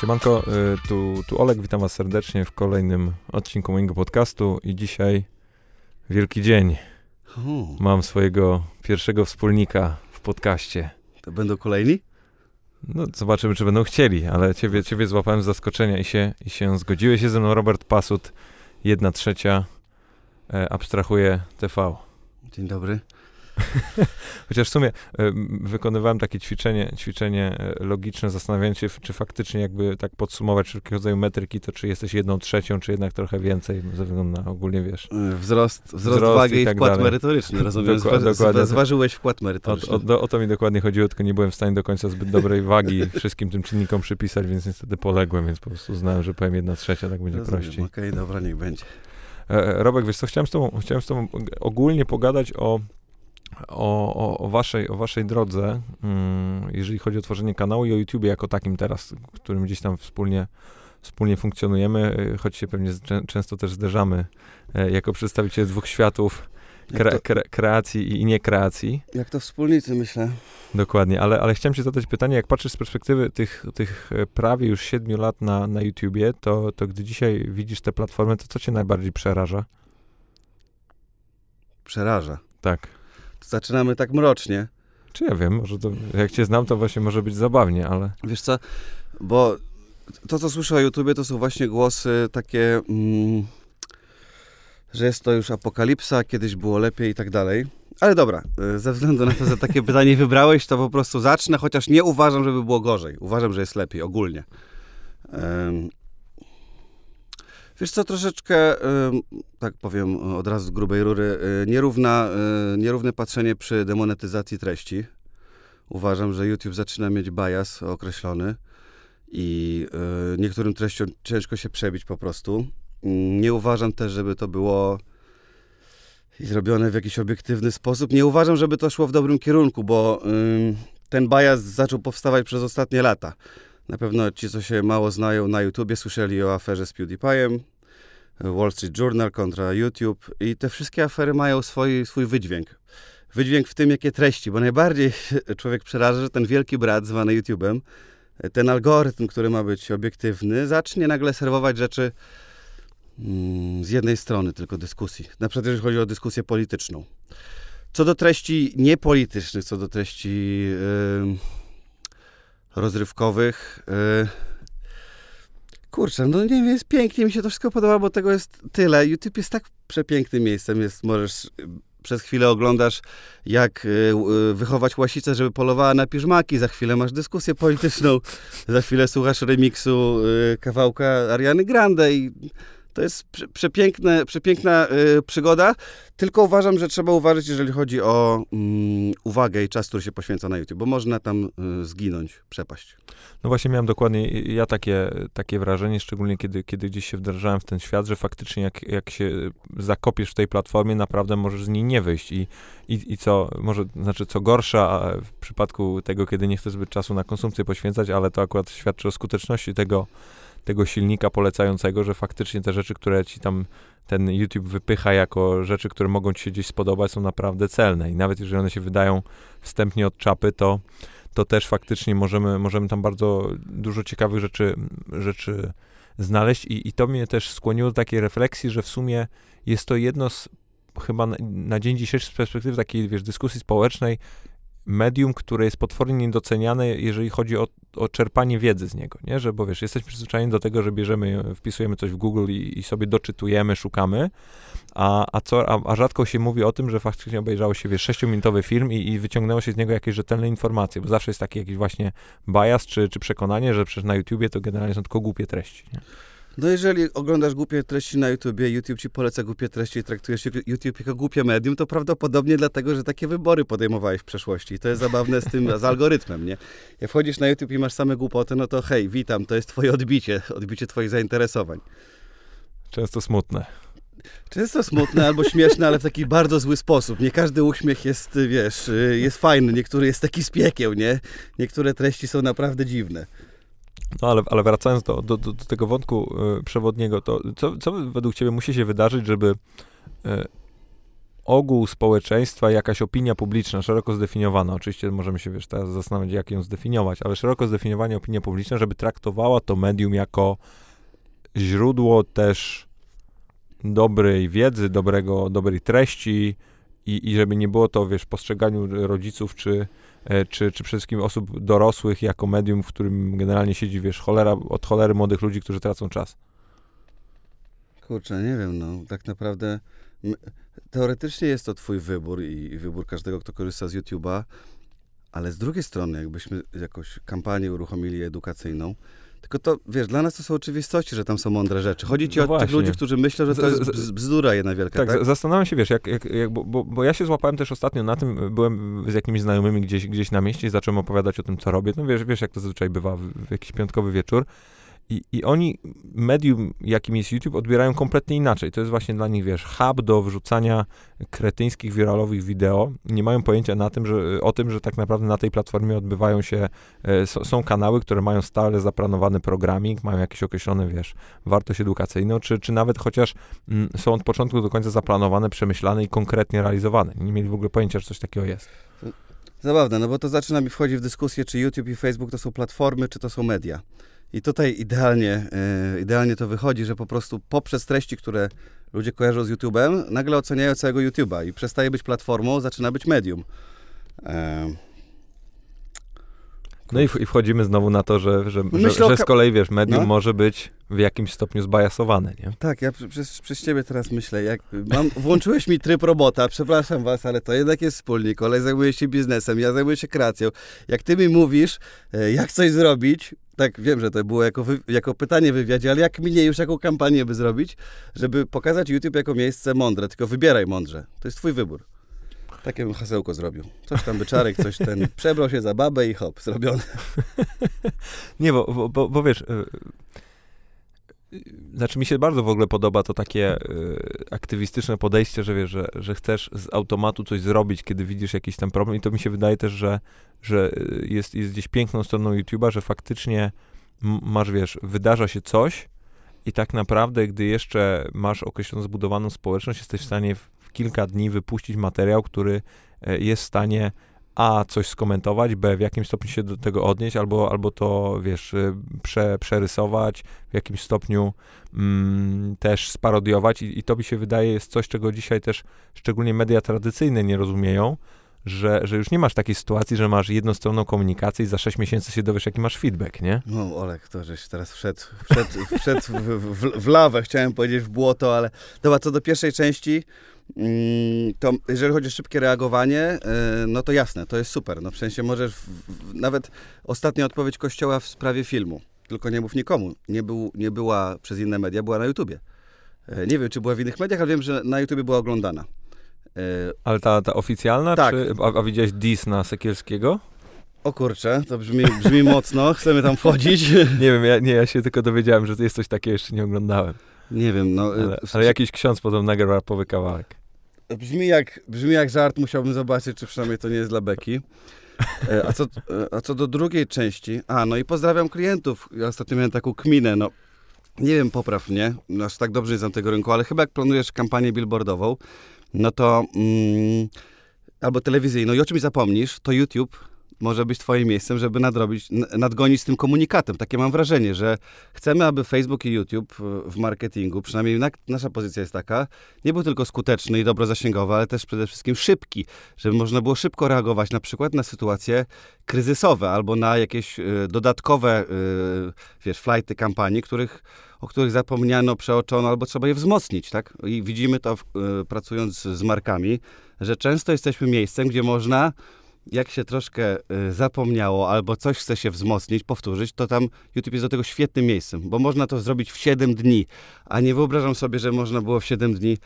Siemanko, y, tu, tu Olek, witam was serdecznie w kolejnym odcinku mojego podcastu i dzisiaj wielki dzień. Mam swojego pierwszego wspólnika w podcaście. To będą kolejni? No, zobaczymy, czy będą chcieli, ale ciebie, ciebie złapałem z zaskoczenia i się, i się zgodziłeś. Jest ze mną Robert Pasut, jedna trzecia, e, abstrahuje TV. Dzień dobry. Chociaż w sumie e, wykonywałem takie ćwiczenie, ćwiczenie e, logiczne, zastanawiając się, czy faktycznie jakby tak podsumować wszelkiego rodzaju metryki, to czy jesteś jedną trzecią, czy jednak trochę więcej, ze względu na ogólnie, wiesz. Wzrost, wzrost, wzrost wagi i, tak wkład dalej. merytoryczny, rozumiem. Dokładnie. Zważyłeś wkład merytoryczny. O, o, o, to mi dokładnie chodziło, tylko nie byłem w stanie do końca zbyt dobrej wagi wszystkim tym czynnikom przypisać, więc niestety poległem, więc po prostu uznałem, że powiem jedna trzecia, tak będzie rozumiem. prościej. Okej, okay, dobra, niech będzie. E, Robek, wiesz co, chciałem z tobą, chciałem z tobą ogólnie pogadać o o, o, o, waszej, o waszej drodze, mm, jeżeli chodzi o tworzenie kanału i o YouTube jako takim teraz, którym gdzieś tam wspólnie, wspólnie funkcjonujemy, y, choć się pewnie często też zderzamy e, jako przedstawiciele dwóch światów, kre, kre, kreacji i niekreacji. Jak to wspólnicy, myślę. Dokładnie, ale, ale chciałem ci zadać pytanie, jak patrzysz z perspektywy tych, tych e, prawie już siedmiu lat na, na YouTubie, to, to gdy dzisiaj widzisz te platformy, to co cię najbardziej przeraża? Przeraża? Tak zaczynamy tak mrocznie. Czy ja wiem, może to, jak cię znam, to właśnie może być zabawnie, ale... Wiesz co, bo to, co słyszę o YouTubie, to są właśnie głosy takie, mm, że jest to już apokalipsa, kiedyś było lepiej i tak dalej. Ale dobra, y, ze względu na to, że takie pytanie wybrałeś, to po prostu zacznę, chociaż nie uważam, żeby było gorzej. Uważam, że jest lepiej ogólnie. Wiesz co, troszeczkę, tak powiem od razu z grubej rury, y, nierówna, y, nierówne patrzenie przy demonetyzacji treści. Uważam, że YouTube zaczyna mieć bias określony i y, niektórym treściom ciężko się przebić po prostu. Nie uważam też, żeby to było zrobione w jakiś obiektywny sposób. Nie uważam, żeby to szło w dobrym kierunku, bo ten bias zaczął powstawać przez ostatnie lata. Na pewno ci, co się mało znają na YouTubie, słyszeli o aferze z PewDiePie'em, Wall Street Journal kontra YouTube i te wszystkie afery mają swój, swój wydźwięk. Wydźwięk w tym, jakie treści, bo najbardziej człowiek przeraża, że ten wielki brat zwany YouTube'em, ten algorytm, który ma być obiektywny, zacznie nagle serwować rzeczy mm, z jednej strony tylko dyskusji. Na przykład jeżeli chodzi o dyskusję polityczną. Co do treści niepolitycznych, co do treści yy, rozrywkowych, yy, Kurczę, no nie wiem, jest pięknie, mi się to wszystko podoba, bo tego jest tyle. YouTube jest tak przepięknym miejscem, jest, możesz y, przez chwilę oglądasz, jak y, y, wychować łasicę, żeby polowała na piżmaki, za chwilę masz dyskusję polityczną, za chwilę słuchasz remiksu kawałka Ariany Grande i to jest przepiękne, przepiękna y, przygoda, tylko uważam, że trzeba uważać, jeżeli chodzi o mm, uwagę i czas, który się poświęca na YouTube, bo można tam y, zginąć, przepaść. No właśnie miałem dokładnie ja takie, takie wrażenie, szczególnie kiedy, kiedy gdzieś się wdrażałem w ten świat, że faktycznie jak, jak się zakopiesz w tej platformie, naprawdę możesz z niej nie wyjść i, i, i co, może, znaczy co gorsza w przypadku tego, kiedy nie chcesz zbyt czasu na konsumpcję poświęcać, ale to akurat świadczy o skuteczności tego, tego silnika polecającego, że faktycznie te rzeczy, które ci tam ten YouTube wypycha jako rzeczy, które mogą ci się gdzieś spodobać, są naprawdę celne. I nawet jeżeli one się wydają wstępnie od czapy, to, to też faktycznie możemy, możemy tam bardzo dużo ciekawych rzeczy, rzeczy znaleźć. I, I to mnie też skłoniło do takiej refleksji, że w sumie jest to jedno z chyba na, na dzień dzisiejszy z perspektywy takiej, wiesz, dyskusji społecznej, medium, które jest potwornie niedoceniane, jeżeli chodzi o, o czerpanie wiedzy z niego, nie? Że, bo wiesz, jesteśmy przyzwyczajeni do tego, że bierzemy, wpisujemy coś w Google i, i sobie doczytujemy, szukamy, a, a, co, a, a, rzadko się mówi o tym, że faktycznie obejrzało się, wiesz, sześciominutowy film i, i wyciągnęło się z niego jakieś rzetelne informacje, bo zawsze jest taki jakiś właśnie bias czy, czy przekonanie, że przecież na YouTubie to generalnie są tylko głupie treści, nie? No jeżeli oglądasz głupie treści na YouTubie, YouTube ci poleca głupie treści i traktujesz YouTube jako głupie medium, to prawdopodobnie dlatego, że takie wybory podejmowałeś w przeszłości. I to jest zabawne z tym, z algorytmem, nie? Jak wchodzisz na YouTube i masz same głupoty, no to hej, witam, to jest twoje odbicie, odbicie twoich zainteresowań. Często smutne. Często smutne albo śmieszne, ale w taki bardzo zły sposób. Nie każdy uśmiech jest, wiesz, jest fajny, niektóry jest taki z piekieł, nie? Niektóre treści są naprawdę dziwne. No ale, ale wracając do, do, do tego wątku y, przewodniego, to co, co według ciebie musi się wydarzyć, żeby y, ogół społeczeństwa, jakaś opinia publiczna, szeroko zdefiniowana, oczywiście możemy się wiesz, teraz zastanawiać, jak ją zdefiniować, ale szeroko zdefiniowana opinia publiczna, żeby traktowała to medium jako źródło też dobrej wiedzy, dobrego, dobrej treści i, i żeby nie było to, wiesz, postrzeganiu rodziców czy, czy, czy przede wszystkim osób dorosłych jako medium, w którym generalnie siedzi, wiesz, cholera, od cholery młodych ludzi, którzy tracą czas. Kurczę, nie wiem, no tak naprawdę teoretycznie jest to twój wybór i, i wybór każdego, kto korzysta z YouTube'a, ale z drugiej strony, jakbyśmy jakąś kampanię uruchomili edukacyjną, tylko to, wiesz, dla nas to są oczywistości, że tam są mądre rzeczy. Chodzi ci no o tych ludzi, którzy myślą, że to jest bzdura jedna wielka, tak? tak? Zastanawiam się, wiesz, jak, jak, jak bo, bo, bo, ja się złapałem też ostatnio na tym, byłem z jakimiś znajomymi gdzieś, gdzieś na mieście i zacząłem opowiadać o tym, co robię. No wiesz, wiesz jak to zazwyczaj bywa w, w jakiś piątkowy wieczór. I, I oni medium, jakim jest YouTube, odbierają kompletnie inaczej. To jest właśnie dla nich, wiesz, hub do wrzucania kretyńskich, wiralowych wideo. Nie mają pojęcia na tym, że, o tym, że tak naprawdę na tej platformie odbywają się, e, są kanały, które mają stale zaplanowany programming, mają jakieś określone, wiesz, wartość edukacyjną, czy, czy nawet chociaż m, mm, są od początku do końca zaplanowane, przemyślane i konkretnie realizowane. Nie mieli w ogóle pojęcia, że coś takiego jest. Zabawne, no bo to zaczyna mi wchodzić w dyskusję, czy YouTube i Facebook to są platformy, czy to są media. I tutaj idealnie, e, idealnie to wychodzi, że po prostu poprzez treści, które ludzie kojarzą z YouTube'em, nagle oceniają całego YouTube'a i przestaje być platformą, zaczyna być medium. E, no i, i, wchodzimy znowu na to, że, że, że, że z kolei, wiesz, medium no? może być w jakimś stopniu zbajasowane, nie? Tak, ja przez, przez ciebie teraz myślę, jak mam, włączyłeś mi tryb robota, przepraszam was, ale to jednak jest wspólnik, kolej zajmuje się biznesem, ja zajmuję się kreacją. Jak ty mi mówisz, e, jak coś zrobić, tak wiem, że to było jako, jako pytanie w wywiadzie, ale jak mnie już jaką kampanię by zrobić, żeby pokazać YouTube jako miejsce mądre, tylko wybieraj mądrze. To jest twój wybór. Takie bym hasełko zrobił. Coś tam byczarek, coś ten, przebrał się za babę i hop, zrobione. Nie, bo, bo, bo wiesz, y, y, znaczy mi się bardzo w ogóle podoba to takie y, aktywistyczne podejście, że wiesz, że, że chcesz z automatu coś zrobić, kiedy widzisz jakiś tam problem i to mi się wydaje też, że, że jest, jest gdzieś piękną stroną YouTube'a, że faktycznie masz, wiesz, wydarza się coś i tak naprawdę, gdy jeszcze masz określoną zbudowaną społeczność, jesteś w stanie w, kilka dni wypuścić materiał, który e, jest w stanie a coś skomentować, b w jakimś stopniu się do tego odnieść, albo, albo to, wiesz, e, prze, przerysować, w jakimś stopniu mm, też sparodiować I, i to mi się wydaje jest coś, czego dzisiaj też szczególnie media tradycyjne nie rozumieją, że, że już nie masz takiej sytuacji, że masz jednostronną komunikację i za 6 miesięcy się dowiesz, jaki masz feedback, nie? No, Olek, to żeś teraz wszedł, wszedł, wszedł w, w, w, lawę, chciałem powiedzieć w błoto, ale dobra, co do pierwszej części, to jeżeli chodzi o szybkie reagowanie, e, no to jasne, to jest super. No w sensie możesz, w, w, nawet ostatnia odpowiedź Kościoła w sprawie filmu, tylko nie mów nikomu, nie, był, nie była przez inne media, była na YouTubie. E, nie wiem, czy była w innych mediach, ale wiem, że na YouTubie była oglądana. E, Ale ta, ta oficjalna? Tak. Czy, a, a widziałeś dis na Sekielskiego? O kurczę, to brzmi, brzmi mocno, chcemy tam wchodzić. nie wiem, ja, nie, ja się tylko dowiedziałem, że jest coś takiego, jeszcze nie oglądałem. Nie wiem, no... Ale, ale jakiś ksiądz potem nagrał rapowy kawałek. Brzmi jak, brzmi jak żart, musiałbym zobaczyć, czy przynajmniej to nie jest dla beki. E, a co, a co do drugiej części, a no i pozdrawiam klientów. Ja ostatnio miałem taką kminę, no nie wiem, popraw mnie, aż tak dobrze nie znam tego rynku, ale chyba jak planujesz kampanię billboardową, no to mm, albo telewizyjną i o czymś zapomnisz, to YouTube może być twoim miejscem, żeby nadrobić, nadgonić z tym komunikatem. Takie mam wrażenie, że chcemy, aby Facebook i YouTube w marketingu, przynajmniej na, nasza pozycja jest taka, nie był tylko skuteczny i dobro zasięgowy, ale też przede wszystkim szybki, żeby można było szybko reagować na przykład na sytuacje kryzysowe albo na jakieś y, dodatkowe, y, wiesz, flighty kampanii, których o których zapomniano, przeoczono, albo trzeba je wzmocnić, tak? I widzimy to, y, pracując z markami, że często jesteśmy miejscem, gdzie można jak się troszkę y, zapomniało albo coś chce się wzmocnić, powtórzyć, to tam YouTube jest do tego świetnym miejscem, bo można to zrobić w 7 dni, a nie wyobrażam sobie, że można było w 7 dni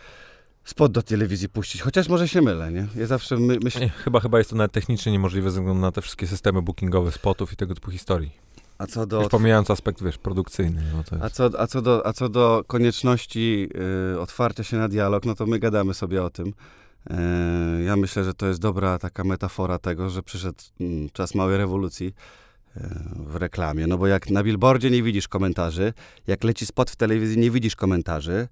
spot do telewizji puścić, chociaż może się mylę, nie? Ja zawsze my, myślę... Chyba, chyba jest to nawet technicznie niemożliwe ze względu na te wszystkie systemy bookingowe spotów i tego typu historii. A co do... Już pomijając aspekt, wiesz, produkcyjny. No a, co, a, co do, a co do konieczności y, otwarcia się na dialog, no to my gadamy sobie o tym. E, ja myślę, że to jest dobra taka metafora tego, że przyszedł mm, czas małej rewolucji e, w reklamie. No bo jak na billboardzie nie widzisz komentarzy, jak leci spot w telewizji, nie widzisz komentarzy.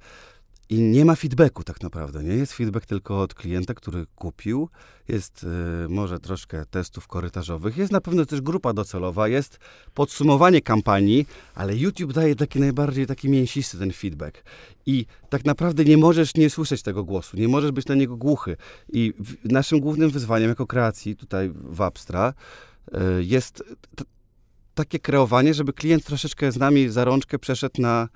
I nie ma feedbacku tak naprawdę. Nie jest feedback tylko od klienta, który kupił. Jest y, może troszkę testów korytarzowych. Jest na pewno też grupa docelowa. Jest podsumowanie kampanii, ale YouTube daje taki najbardziej taki mięsisty ten feedback. I tak naprawdę nie możesz nie słyszeć tego głosu. Nie możesz być na niego głuchy. I w, naszym głównym wyzwaniem jako kreacji tutaj w Abstra y, jest takie kreowanie, żeby klient troszeczkę z nami za rączkę przeszedł na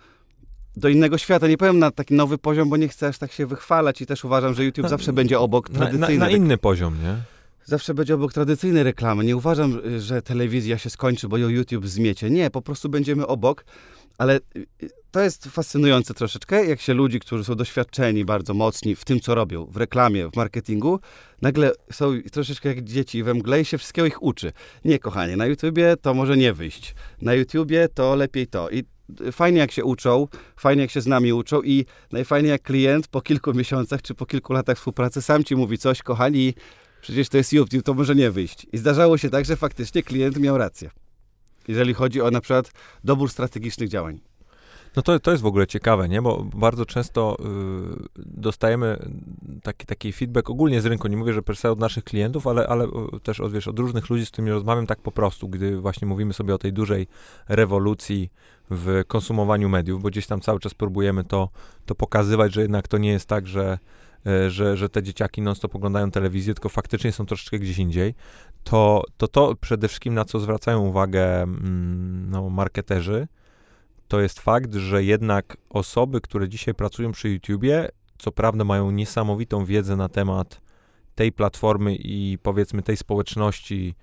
do innego świata. Nie powiem na taki nowy poziom, bo nie chcę aż tak się wychwalać i też uważam, że YouTube zawsze będzie obok tradycyjnej... Na, na, na inny poziom, nie? Zawsze będzie obok tradycyjnej reklamy. Nie uważam, że telewizja się skończy, bo ją YouTube zmiecie. Nie, po prostu będziemy obok. Ale y, to jest fascynujące troszeczkę, jak się ludzi, którzy są doświadczeni, bardzo mocni w tym, co robią, w reklamie, w marketingu, nagle są troszeczkę jak dzieci we mgle i się wszystkiego ich uczy. Nie, kochanie, na YouTubie to może nie wyjść. Na YouTubie to lepiej to. I fajnie jak się uczą, fajnie jak się z nami uczą i najfajniej jak klient po kilku miesiącach czy po kilku latach współpracy sam ci mówi coś, kochani, przecież to jest YouTube, to może nie wyjść. I zdarzało się tak, że faktycznie klient miał rację, jeżeli chodzi o na przykład dobór strategicznych działań. No to, to jest w ogóle ciekawe, nie? Bo bardzo często y, dostajemy taki, taki feedback ogólnie z rynku. Nie mówię, że per od naszych klientów, ale, ale też od, wiesz, od różnych ludzi, z którymi rozmawiam tak po prostu, gdy właśnie mówimy sobie o tej dużej rewolucji w konsumowaniu mediów, bo gdzieś tam cały czas próbujemy to, to pokazywać, że jednak to nie jest tak, że, e, że, że te dzieciaki non-stop oglądają telewizję, tylko faktycznie są troszeczkę gdzieś indziej, to to, to przede wszystkim na co zwracają uwagę mm, no, marketerzy, to jest fakt, że jednak osoby, które dzisiaj pracują przy YouTubie, co prawda mają niesamowitą wiedzę na temat tej platformy i powiedzmy tej społeczności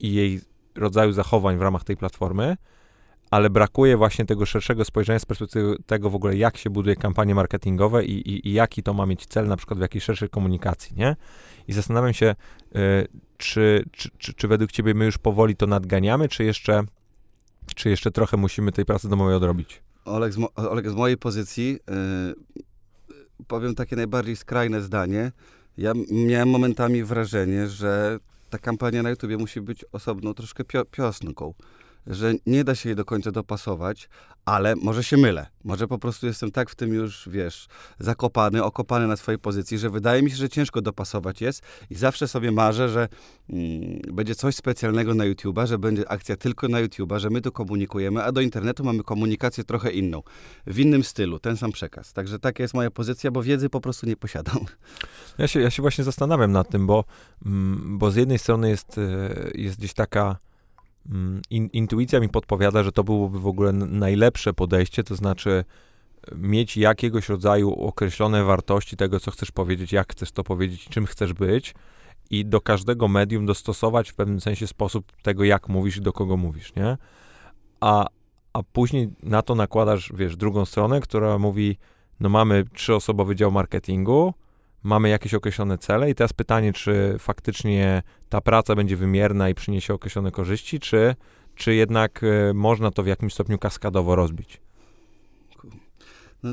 i jej rodzaju zachowań w ramach tej platformy, ale brakuje właśnie tego szerszego spojrzenia z perspektywy tego w ogóle, jak się buduje kampanie marketingowe i, i, i jaki to ma mieć cel na przykład w jakiejś szerszej komunikacji, nie? I zastanawiam się, y, czy, czy, czy, czy według ciebie my już powoli to nadganiamy, czy jeszcze, czy jeszcze trochę musimy tej pracy domowej odrobić? Oleg, z, mo, Oleg, z mojej pozycji y, powiem takie najbardziej skrajne zdanie. Ja miałem momentami wrażenie, że ta kampania na YouTubie musi być osobną troszkę pio, piosnką że nie da się jej do końca dopasować, ale może się mylę. Może po prostu jestem tak w tym już, wiesz, zakopany, okopany na swojej pozycji, że wydaje mi się, że ciężko dopasować jest i zawsze sobie marzę, że mm, będzie coś specjalnego na YouTube'a, że będzie akcja tylko na YouTube'a, że my tu komunikujemy, a do internetu mamy komunikację trochę inną, w innym stylu, ten sam przekaz. Także taka jest moja pozycja, bo wiedzy po prostu nie posiadam. Ja się, ja się właśnie zastanawiam nad tym, bo, mm, bo z jednej strony jest, e, jest gdzieś taka in, intuicja mi podpowiada, że to byłoby w ogóle najlepsze podejście, to znaczy e, mieć jakiegoś rodzaju określone wartości tego, co chcesz powiedzieć, jak chcesz to powiedzieć, czym chcesz być i do każdego medium dostosować w pewnym sensie sposób tego, jak mówisz i do kogo mówisz, nie? A, a później na to nakładasz, wiesz, drugą stronę, która mówi, no mamy trzyosobowy dział marketingu, mamy jakieś określone cele i teraz pytanie, czy faktycznie ta praca będzie wymierna i przyniesie określone korzyści, czy, czy jednak y, można to w jakimś stopniu kaskadowo rozbić? No,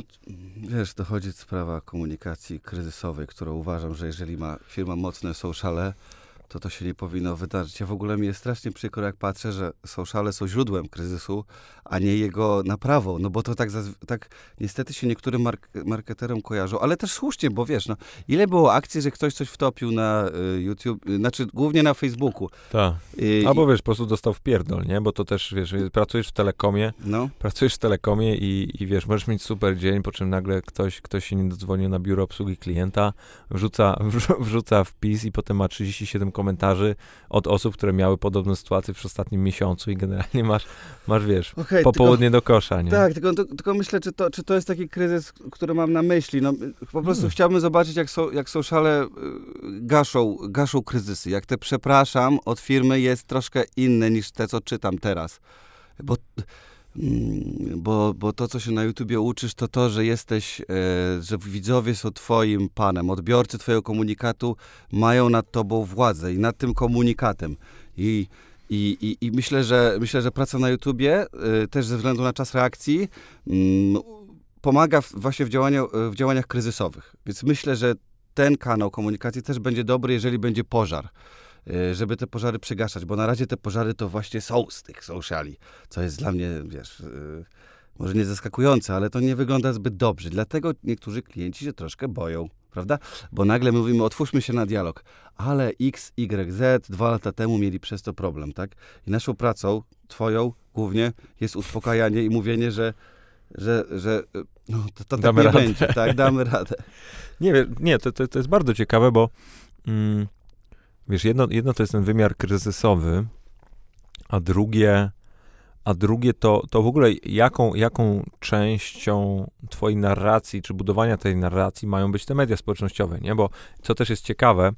wiesz, dochodzi sprawa komunikacji kryzysowej, którą uważam, że jeżeli ma firma mocne sociale, to to się nie powinno wydarzyć. Ja w ogóle mi jest strasznie przykro, jak patrzę, że sociale są źródłem kryzysu, a nie jego naprawą, no bo to tak, tak niestety się niektórym mark marketerom kojarzą, ale też słusznie, bo wiesz, no, ile było akcji, że ktoś coś wtopił na y, YouTube, y, znaczy głównie na Facebooku. Tak. Y, Albo wiesz, po prostu dostał w pierdol, nie? Bo to też, wiesz, pracujesz w telekomie, no. pracujesz w telekomie i, i wiesz, możesz mieć super dzień, po czym nagle ktoś, ktoś się nie dodzwonił na biuro obsługi klienta, wrzuca, wrzuca wpis i potem ma 37 komentarzy od osób, które miały podobną sytuację w ostatnim miesiącu i generalnie masz, masz wiesz, okay, popołudnie tylko, do kosza, nie? Tak, tylko, tylko myślę, czy to, czy to jest taki kryzys, który mam na myśli. No, po prostu hmm. chciałbym zobaczyć, jak, so, jak sociale y, gaszą, gaszą kryzysy. Jak te przepraszam od firmy jest troszkę inne niż te, co czytam teraz. Bo bo, bo to, co się na YouTubie uczysz, to to, że jesteś, e, że widzowie są twoim panem, odbiorcy twojego komunikatu mają nad tobą władzę i nad tym komunikatem. I i, i, I, myślę, że myślę, że praca na YouTubie, y, też ze względu na czas reakcji, y, pomaga właśnie w, działaniu, w działaniach kryzysowych. Więc myślę, że ten kanał komunikacji też będzie dobry, jeżeli będzie pożar. Y, żeby te pożary przygaszać, bo na razie te pożary to właśnie są z tych sociali, co jest dla mnie, wiesz, y, może nie zaskakujące, ale to nie wygląda zbyt dobrze. Dlatego niektórzy klienci się troszkę boją, prawda? Bo nagle mówimy, otwórzmy się na dialog. Ale X, Y, Z dwa lata temu mieli przez to problem, tak? I naszą pracą, twoją głównie, jest uspokajanie i mówienie, że że, że no, to, to tak nie radę. będzie, tak, damy radę. Nie, nie to, to, to jest bardzo ciekawe, bo mm, wiesz, jedno, jedno to jest ten wymiar kryzysowy, a drugie, a drugie to, to w ogóle jaką, jaką częścią twojej narracji, czy budowania tej narracji mają być te media społecznościowe, nie? Bo co też jest ciekawe,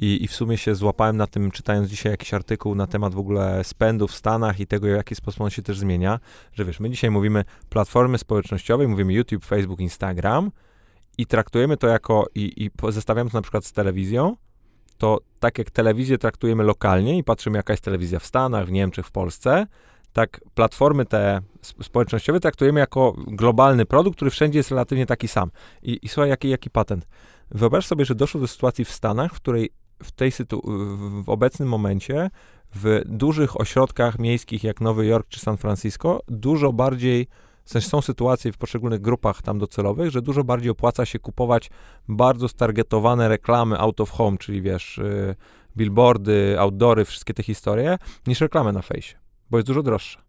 i, I w sumie się złapałem na tym, czytając dzisiaj jakiś artykuł na temat w ogóle spędu w Stanach i tego, w jaki sposób on się też zmienia, że wiesz, my dzisiaj mówimy platformy społecznościowe, mówimy YouTube, Facebook, Instagram i traktujemy to jako, i, i zestawiamy to na przykład z telewizją, to tak jak telewizję traktujemy lokalnie i patrzymy, jaka jest telewizja w Stanach, w Niemczech, w Polsce, tak platformy te społecznościowe traktujemy jako globalny produkt, który wszędzie jest relatywnie taki sam. I, i słuchaj, jaki, jaki patent. Wyobraź sobie, że doszło do sytuacji w Stanach, w której w tej sytu- w obecnym momencie w dużych ośrodkach miejskich jak Nowy Jork czy San Francisco dużo bardziej w sensie są sytuacje w poszczególnych grupach tam docelowych, że dużo bardziej opłaca się kupować bardzo stargetowane reklamy out of home, czyli wiesz, y, billboardy, outdoory, wszystkie te historie, niż reklamy na fejsie, bo jest dużo droższe.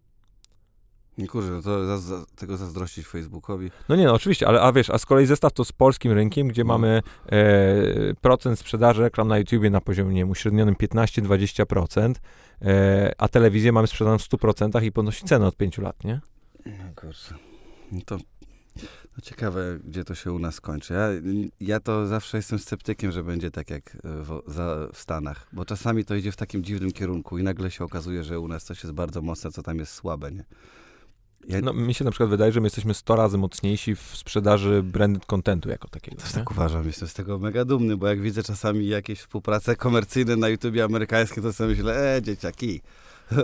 Kurczę, no to za, za, tego zazdrościć Facebookowi. No nie, no oczywiście, ale a wiesz, a z kolei zestaw to z polskim rynkiem, gdzie no. mamy e, procent sprzedaży reklam na YouTubie na poziomie, nie wiem, uśrednionym 15-20%, e, a telewizję mamy sprzedaną w 100% i podnosi cenę od 5 lat, nie? No kurczę. No to no ciekawe, gdzie to się u nas kończy. Ja, ja to zawsze jestem sceptykiem, że będzie tak jak w, za, w Stanach, bo czasami to idzie w takim dziwnym kierunku i nagle się okazuje, że u nas coś jest bardzo mocne, co tam jest słabe, nie? Ja... No, mi się na przykład wydaje, że my jesteśmy 100 razy mocniejsi w sprzedaży branded contentu jako takiego. Też tak uważam, jestem z tego mega dumny, bo jak widzę czasami jakieś współprace komercyjne na YouTubie amerykańskie, to sobie myślę, e, dzieciaki.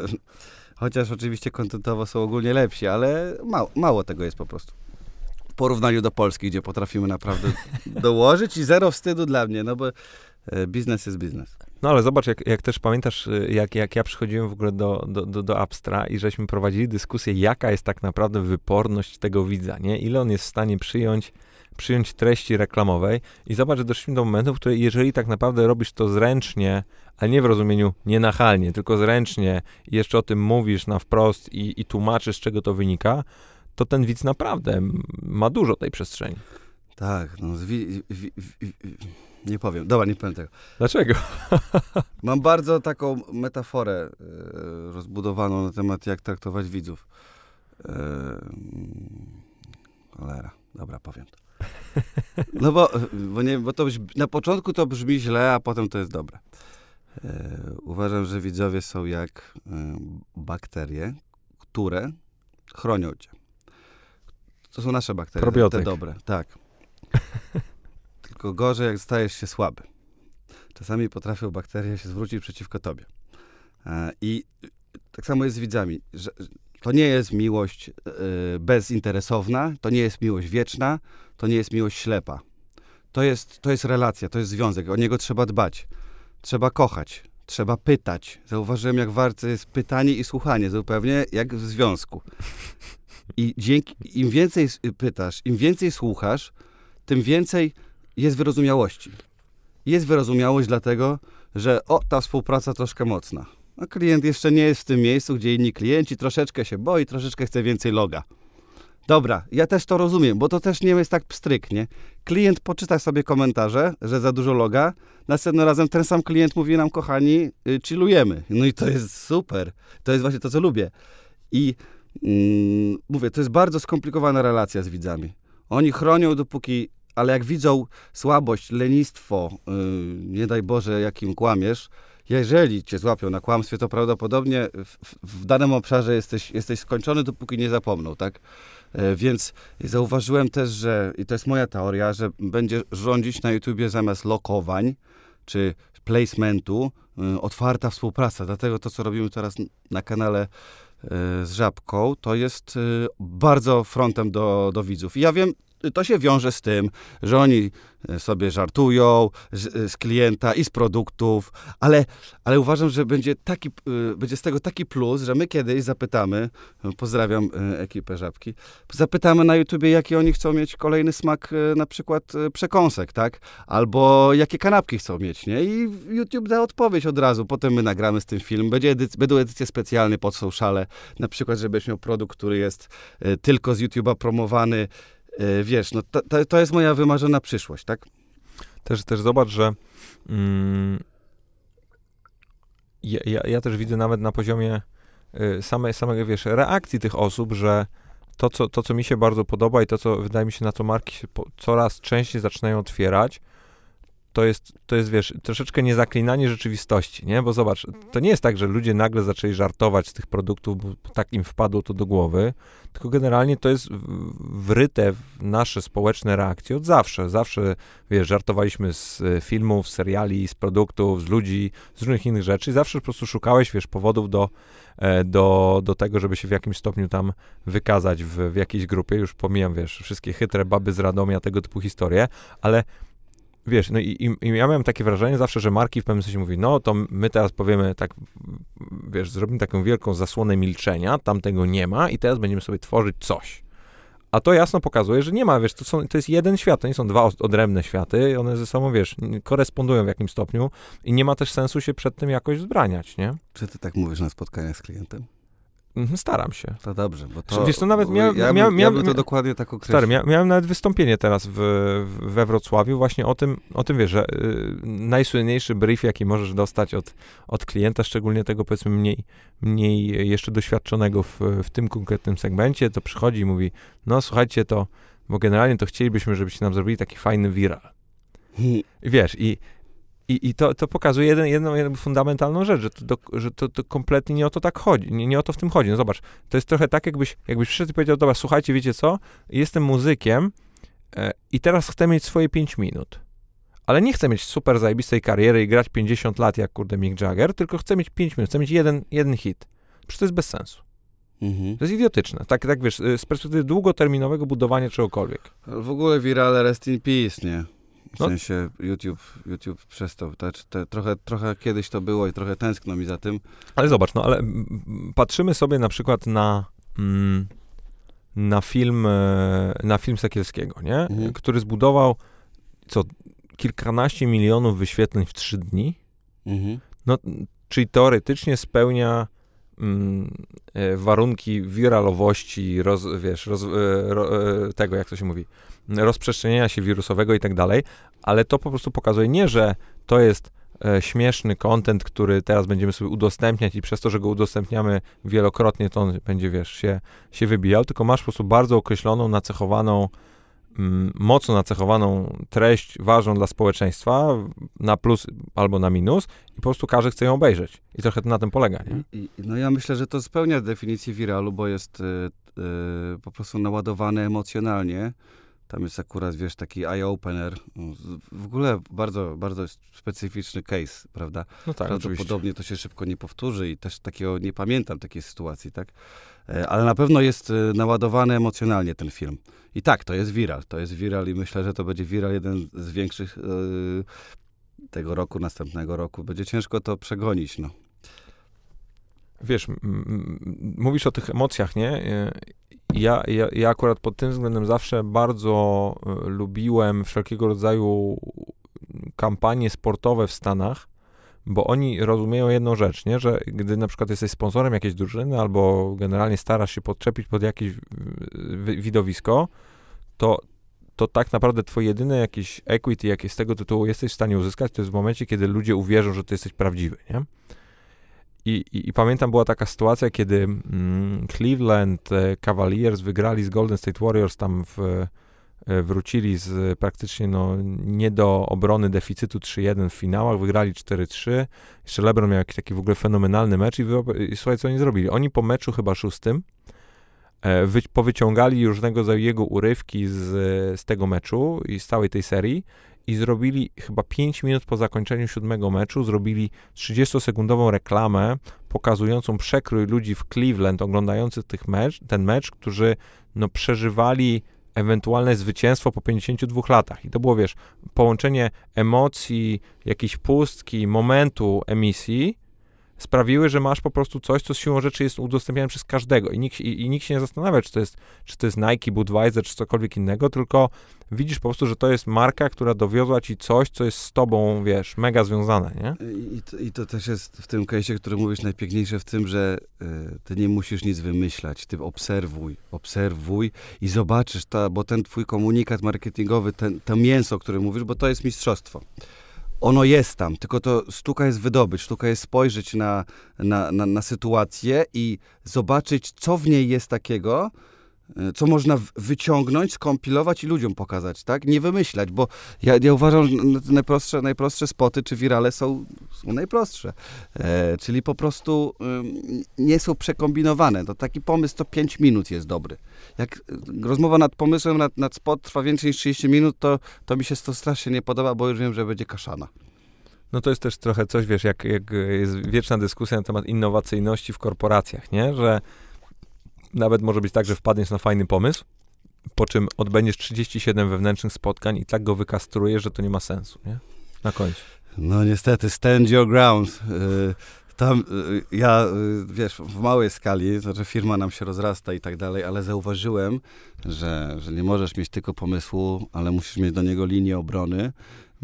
Chociaż oczywiście kontentowo są ogólnie lepsi, ale mało, mało tego jest po prostu. W porównaniu do Polski, gdzie potrafimy naprawdę dołożyć i zero wstydu dla mnie, no bo e, biznes jest biznes. No ale zobacz, jak, jak też pamiętasz, y, jak, jak ja przychodziłem w ogóle do, do, do, do Abstra i żeśmy prowadzili dyskusję, jaka jest tak naprawdę wyporność tego widza, nie? Ile on jest w stanie przyjąć, przyjąć treści reklamowej i zobacz, że doszliśmy do momentu, w którym jeżeli tak naprawdę robisz to zręcznie, ale nie w rozumieniu nienachalnie, tylko zręcznie i jeszcze o tym mówisz na wprost i, i tłumaczysz, z czego to wynika, to ten widz naprawdę ma dużo tej przestrzeni. Tak, no, wi, wi, wi, nie powiem. Dobra, nie powiem tego. Dlaczego? Mam bardzo taką metaforę e, rozbudowaną na temat, jak traktować widzów. E, cholera. Dobra, powiem to. No bo, bo, nie, bo to na początku to brzmi źle, a potem to jest dobre. E, uważam, że widzowie są jak e, bakterie, które chronią cię. To są nasze bakterie, Probiotyk. te dobre. Tak. Tylko gorzej, jak stajesz się słaby. Czasami potrafią bakterie się zwrócić przeciwko tobie. E, I tak samo jest z widzami. Że to nie jest miłość e, bezinteresowna, to nie jest miłość wieczna, to nie jest miłość ślepa. To jest, to jest relacja, to jest związek. O niego trzeba dbać. Trzeba kochać, trzeba pytać. Zauważyłem, jak warte jest pytanie i słuchanie, zupełnie jak w związku. I dzięki, im więcej pytasz, im więcej słuchasz, tym więcej jest wyrozumiałości. Jest wyrozumiałość dlatego, że o, ta współpraca troszkę mocna. A klient jeszcze nie jest w tym miejscu, gdzie inni klienci troszeczkę się boi, troszeczkę chce więcej loga. Dobra, ja też to rozumiem, bo to też nie jest tak pstryknie. Klient poczyta sobie komentarze, że za dużo loga, następnym razem ten sam klient mówi nam, kochani, y, chillujemy. No i to jest super. To jest właśnie to, co lubię. I mm, mówię, to jest bardzo skomplikowana relacja z widzami. Oni chronią, dopóki ale jak widzą słabość, lenistwo, yy, nie daj Boże, jakim kłamiesz, jeżeli cię złapią na kłamstwie, to prawdopodobnie w, w danym obszarze jesteś, jesteś skończony, dopóki nie zapomną, tak? E, więc zauważyłem też, że, i to jest moja teoria, że będzie rządzić na YouTubie zamiast lokowań, czy placementu, y, otwarta współpraca. Dlatego to, co robimy teraz na kanale y, z Żabką, to jest bardzo frontem do, do widzów. I ja wiem, to się wiąże z tym, że oni e, sobie żartują z, e, z klienta i z produktów, ale, ale uważam, że będzie, taki, e, będzie z tego taki plus, że my kiedyś zapytamy, pozdrawiam ekipę Żabki, zapytamy na YouTubie, jaki oni chcą mieć kolejny smak na przykład przekąsek, tak? Albo jakie kanapki chcą mieć, nie? I YouTube da odpowiedź od razu. Potem my nagramy z tym film. Będzie edyc będą edycje specjalne pod sociale, na przykład, żebyś miał produkt, który jest tylko z YouTube'a promowany, wiesz, no to, to, to jest moja wymarzona przyszłość, tak? Też, też zobacz, że mm, ja, ja, ja, też widzę nawet na poziomie y, samej, samego, wiesz, reakcji tych osób, że to co, to, co mi się bardzo podoba i to, co wydaje mi się, na co marki się po, coraz częściej zaczynają otwierać, to jest, to jest, wiesz, troszeczkę niezaklinanie rzeczywistości, nie? Bo zobacz, to nie jest tak, że ludzie nagle zaczęli żartować z tych produktów, bo tak im wpadło to do głowy, tylko generalnie to jest wryte w nasze społeczne reakcje od zawsze. Zawsze, wiesz, żartowaliśmy z e, filmów, seriali, z produktów, z ludzi, z różnych innych rzeczy. Zawsze po prostu szukałeś, wiesz, powodów do, e, do, do tego, żeby się w jakimś stopniu tam wykazać w, w jakiejś grupie. Już pomijam, wiesz, wszystkie chytre baby z Radomia, tego typu historie, ale wiesz, no i, i, ja miałem takie wrażenie zawsze, że marki w pewnym sensie mówi, no to my teraz powiemy tak, wiesz, zrobimy taką wielką zasłonę milczenia, tam tego nie ma i teraz będziemy sobie tworzyć coś. A to jasno pokazuje, że nie ma, wiesz, to, są, to jest jeden świat, to nie są dwa odrębne światy, one ze sobą, wiesz, korespondują w jakimś stopniu i nie ma też sensu się przed tym jakoś wzbraniać, nie? Czy ty tak mówisz na spotkaniach z klientem? Mhm, staram się. To dobrze, bo to... Wiesz, to nawet miałem... Ja, miałem, ja bym to dokładnie tak określił. Stary, mia, miałem nawet wystąpienie teraz w, we Wrocławiu właśnie o tym, o tym wiesz, że y, najsłynniejszy brief, jaki możesz dostać od, od klienta, szczególnie tego powiedzmy mniej, mniej jeszcze doświadczonego w, w tym konkretnym segmencie, to przychodzi i mówi, no słuchajcie, to, bo generalnie to chcielibyśmy, żebyście nam zrobili taki fajny viral. I wiesz, i i, i to, to pokazuje jeden, jedną, jedną fundamentalną rzecz, że, to, że to, to kompletnie nie o to tak chodzi, nie, nie o to w tym chodzi. No zobacz, to jest trochę tak, jakbyś, jakbyś przyszedł i powiedział, dobra, słuchajcie, wiecie co, jestem muzykiem e, i teraz chcę mieć swoje 5 minut. Ale nie chcę mieć super zajebistej kariery i grać 50 lat jak kurde Mick Jagger, tylko chcę mieć 5 minut, chcę mieć jeden, jeden hit. Przecież to jest bez sensu. Mhm. To jest idiotyczne. Tak, tak wiesz, z perspektywy długoterminowego budowania czegokolwiek. w ogóle wirale rest in peace, nie? W no. sensie YouTube, YouTube przestał. Te, te, trochę, trochę kiedyś to było i trochę tęskno mi za tym. Ale zobacz, no ale patrzymy sobie na przykład na, mm, na film e, na film Sekielskiego, nie? Mhm. Który zbudował co kilkanaście milionów wyświetleń w trzy dni. Mhm. No, czyli teoretycznie spełnia mm, e, warunki wiralowości, roz, wiesz, roz, e, ro, tego, jak to się mówi, rozprzestrzeniania się wirusowego i tak dalej, ale to po prostu pokazuje nie, że to jest e, śmieszny content, który teraz będziemy sobie udostępniać i przez to, że go udostępniamy wielokrotnie, to on będzie, wiesz, się, się wybijał, tylko masz po prostu bardzo określoną, nacechowaną, mocno nacechowaną treść ważną dla społeczeństwa, na plus albo na minus i po prostu każdy chce ją obejrzeć. I trochę to na tym polega, nie? No ja myślę, że to spełnia definicję wiralu, bo jest y, y, po prostu naładowane emocjonalnie tam jest akurat, wiesz, taki eye-opener. W ogóle bardzo, bardzo specyficzny case, prawda? No tak, Prawdopodobnie oczywiście. to się szybko nie powtórzy i też takiego nie pamiętam takiej sytuacji, tak? E, ale na pewno jest e, naładowany emocjonalnie ten film. I tak, to jest viral. To jest viral i myślę, że to będzie viral jeden z większych yy, tego roku, następnego roku. Będzie ciężko to przegonić, no wiesz, mówisz o tych emocjach, nie? Ja, ja, ja akurat pod tym względem zawsze bardzo y, lubiłem wszelkiego rodzaju kampanie sportowe w Stanach, bo oni rozumieją jedną rzecz, nie? że gdy na przykład jesteś sponsorem jakiejś drużyny albo generalnie starasz się podczepić pod jakieś widowisko, to, to tak naprawdę twoje jedyne jakieś equity, jakie z tego tytułu jesteś w stanie uzyskać, to jest w momencie, kiedy ludzie uwierzą, że ty jesteś prawdziwy, nie? I, i, I, pamiętam, była taka sytuacja, kiedy mm, Cleveland e, Cavaliers wygrali z Golden State Warriors, tam w, e, wrócili z praktycznie no, nie do obrony deficytu 3-1 w finałach, wygrali 4-3. Jeszcze LeBron miał jakiś taki w ogóle fenomenalny mecz i, wy, i słuchaj, co oni zrobili. Oni po meczu chyba szóstym e, wy, powyciągali różnego jego urywki z, z tego meczu i z całej tej serii i zrobili chyba 5 minut po zakończeniu siódmego meczu, zrobili 30-sekundową reklamę pokazującą przekrój ludzi w Cleveland oglądających tych mecz, ten mecz, którzy no, przeżywali ewentualne zwycięstwo po 52 latach. I to było, wiesz, połączenie emocji, jakiejś pustki, momentu emisji sprawiły, że masz po prostu coś, co z siłą rzeczy jest udostępniane przez każdego. I nikt, i, i nikt się nie zastanawia, czy to, jest, czy to jest Nike, Budweiser, czy cokolwiek innego, tylko widzisz po prostu, że to jest marka, która dowiozła ci coś, co jest z tobą, wiesz, mega związane, nie? I to, i to też jest w tym case'ie, który mówisz, najpiękniejsze w tym, że y, ty nie musisz nic wymyślać, ty obserwuj, obserwuj i zobaczysz, ta, bo ten twój komunikat marketingowy, ten, to mięso, o którym mówisz, bo to jest mistrzostwo ono jest tam, tylko to sztuka jest wydobyć, sztuka jest spojrzeć na, na, na, na sytuację i zobaczyć, co w niej jest takiego, co można wyciągnąć, skompilować i ludziom pokazać, tak? Nie wymyślać, bo ja, ja uważam, że najprostsze, najprostsze spoty czy wirale są, są najprostsze. E, czyli po prostu nie są przekombinowane. To taki pomysł to 5 minut jest dobry. Jak rozmowa nad pomysłem, nad, nad spot trwa więcej niż 30 minut, to, to mi się to strasznie nie podoba, bo już wiem, że będzie kaszana. No to jest też trochę coś, wiesz, jak, jak jest wieczna dyskusja na temat innowacyjności w korporacjach, nie? Że nawet może być tak, że wpadniesz na fajny pomysł, po czym odbędziesz 37 wewnętrznych spotkań i tak go wykastrujesz, że to nie ma sensu, nie? Na końcu. No niestety, stand your ground. Y, tam y, ja, y, wiesz, w małej skali, znaczy firma nam się rozrasta i tak dalej, ale zauważyłem, że, że nie możesz mieć tylko pomysłu, ale musisz mieć do niego linię obrony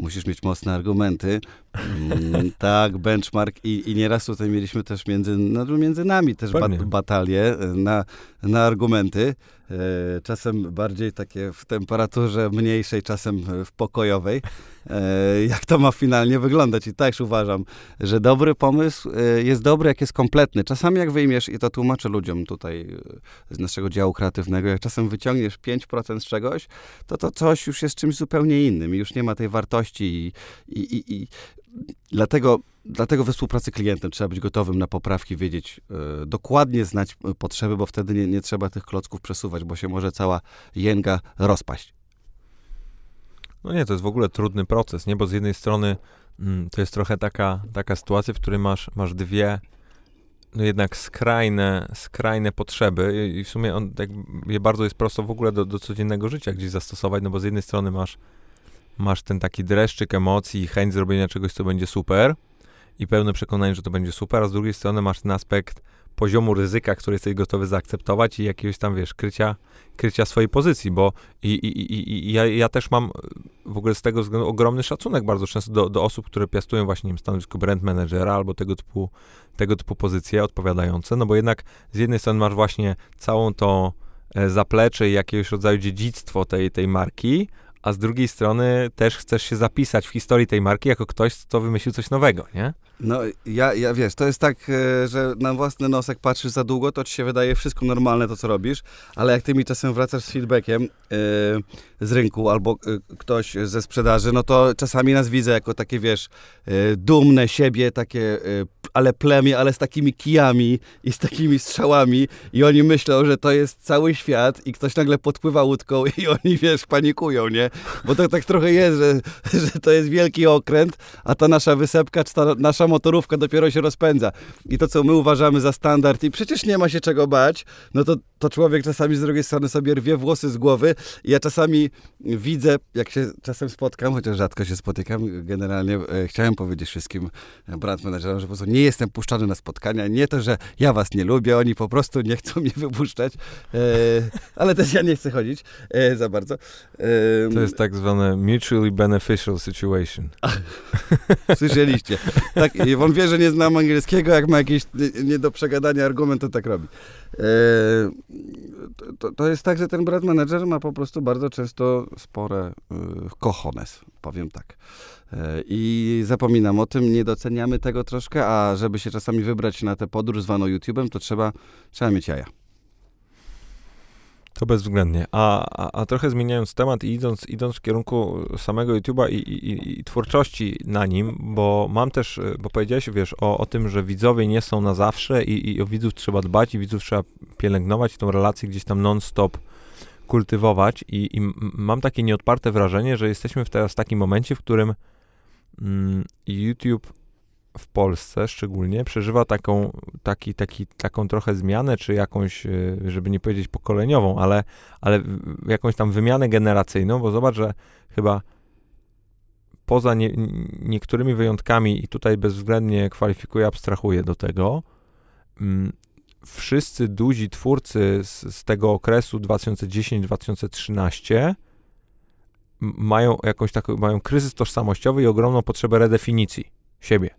musisz mieć mocne argumenty. Mm, tak, benchmark i, i nieraz tutaj mieliśmy też między, no, między nami też bat, batalie na, na argumenty. E, czasem bardziej takie w temperaturze mniejszej, czasem w pokojowej. E, jak to ma finalnie wyglądać? I też uważam, że dobry pomysł e, jest dobry, jak jest kompletny. Czasami jak wyjmiesz, i to tłumaczę ludziom tutaj z naszego działu kreatywnego, jak czasem wyciągniesz 5% z czegoś, to to coś już jest czymś zupełnie innym już nie ma tej wartości i, i, i, i dlatego Dlatego we współpracy klientem trzeba być gotowym na poprawki, wiedzieć, y, dokładnie znać potrzeby, bo wtedy nie, nie trzeba tych klocków przesuwać, bo się może cała jęga rozpaść. No nie, to jest w ogóle trudny proces, nie? Bo z jednej strony mm, to jest trochę taka, taka sytuacja, w której masz, masz dwie no jednak skrajne, skrajne potrzeby i w sumie on tak je bardzo jest prosto w ogóle do, do codziennego życia gdzieś zastosować, no bo z jednej strony masz, masz ten taki dreszczyk emocji i chęć zrobienia czegoś, co będzie super, i pełne przekonanie, że to będzie super, a z drugiej strony masz ten aspekt poziomu ryzyka, który jesteś gotowy zaakceptować i jakiegoś tam, wiesz, krycia, krycia swojej pozycji, bo i, i, i, i ja, ja też mam w ogóle z tego względu ogromny szacunek bardzo często do, do osób, które piastują właśnie nie wiem, stanowisko brand managera albo tego typu, tego typu pozycje odpowiadające, no bo jednak z jednej strony masz właśnie całą to e, zaplecze i jakiegoś rodzaju dziedzictwo tej, tej marki, a z drugiej strony też chcesz się zapisać w historii tej marki jako ktoś, kto wymyślił coś nowego, nie? No, ja, ja wiesz, to jest tak, e, że na własny nosek patrzysz za długo, to ci się wydaje wszystko normalne to, co robisz, ale jak ty mi czasem wracasz z feedbackiem yy, z rynku albo yy, ktoś ze sprzedaży, no to czasami nas widzę jako takie, wiesz, dumne siebie, takie, ale plemię, ale z takimi kijami i z takimi strzałami i oni myślą, że to jest cały świat i ktoś nagle podpływa łódką i oni, wiesz, panikują, nie? Bo to tak trochę jest, że, że to jest wielki okręt, a ta nasza wysepka, czy ta nasza motorówka dopiero się rozpędza. I to, co my uważamy za standard i przecież nie ma się czego bać, no to, to człowiek czasami z drugiej strony sobie rwie włosy z głowy. Ja czasami widzę, jak się czasem spotkam, chociaż rzadko się spotykam, generalnie e, chciałem powiedzieć wszystkim brand managerom, że po prostu nie jestem puszczany na spotkania. Nie to, że ja was nie lubię, oni po prostu nie chcą mnie wypuszczać, e, ale też ja nie chcę chodzić e, za bardzo. E, to jest tak zwane mutually beneficial situation. Słyszeliście. Tak, on wie, że nie znam angielskiego, jak ma jakiś nie do przegadania argument, to tak robi. To, to, jest tak, że ten brand manager ma po prostu bardzo często spore kochones, powiem tak. E, I zapominam o tym, nie doceniamy tego troszkę, a żeby się czasami wybrać na tę podróż zwaną YouTube'em, to trzeba, trzeba mieć jaja. To bezwzględnie. A, a, a, trochę zmieniając temat i idąc, idąc w kierunku samego YouTube'a i, i, i, twórczości na nim, bo mam też, bo powiedziałeś, wiesz, o, o tym, że widzowie nie są na zawsze i, i o widzów trzeba dbać i widzów trzeba pielęgnować, tą relację gdzieś tam non-stop kultywować i, i mam takie nieodparte wrażenie, że jesteśmy w teraz w takim momencie, w którym mm, YouTube w Polsce szczególnie przeżywa taką, taki, taki, taką trochę zmianę, czy jakąś, y, żeby nie powiedzieć pokoleniową, ale, ale jakąś tam wymianę generacyjną, bo zobacz, że chyba poza nie, niektórymi wyjątkami, i tutaj bezwzględnie kwalifikuję, abstrahuję do tego, mm, wszyscy duzi twórcy z, z tego okresu 2010-2013 mają jakąś taką, mają kryzys tożsamościowy i ogromną potrzebę redefinicji siebie.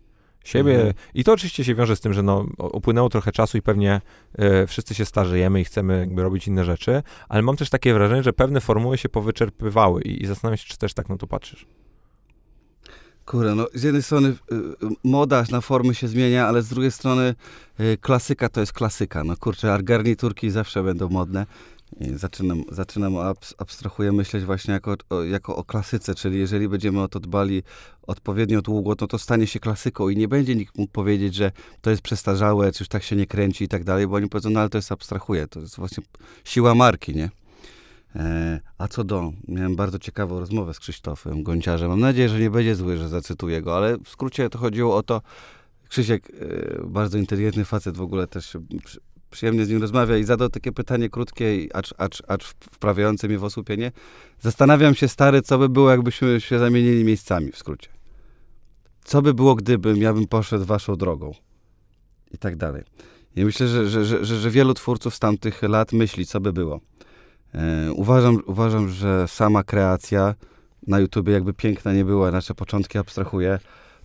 Siebie. Mhm. I to oczywiście się wiąże z tym, że no, upłynęło trochę czasu i pewnie e, wszyscy się starzejemy i chcemy jakby robić inne rzeczy, ale mam też takie wrażenie, że pewne formuły się powyczerpywały i, i zastanawiam się, czy też tak na to patrzysz. Kurde, no z jednej strony y, moda na formy się zmienia, ale z drugiej strony y, klasyka to jest klasyka. No kurczę, garniturki zawsze będą modne. Zaczynam, zaczynam abstrahuję myśleć właśnie jako, o, jako o klasyce, czyli jeżeli będziemy o to dbali odpowiednio długo, no to stanie się klasyką i nie będzie nikt mógł powiedzieć, że to jest przestarzałe, czy już tak się nie kręci i tak dalej, bo oni powiedzą, no ale to jest abstrahuje, to jest właśnie siła marki, nie? E, a co do, miałem bardzo ciekawą rozmowę z Krzysztofem Gonciarzem. Mam nadzieję, że nie będzie zły, że zacytuję go, ale w skrócie to chodziło o to, Krzysiek, e, bardzo inteligentny facet, w ogóle też przyjemnie z nim rozmawia i zadał takie pytanie krótkie, acz, acz, acz wprawiające mnie w osłupienie. Zastanawiam się, stary, co by było, jakbyśmy się zamienili miejscami, w skrócie. Co by było, gdybym ja bym poszedł waszą drogą? I tak dalej. I myślę, że, że, że, że, wielu twórców z tamtych lat myśli, co by było. E, uważam, uważam, że sama kreacja na YouTubie, jakby piękna nie była, nasze początki abstrahuję,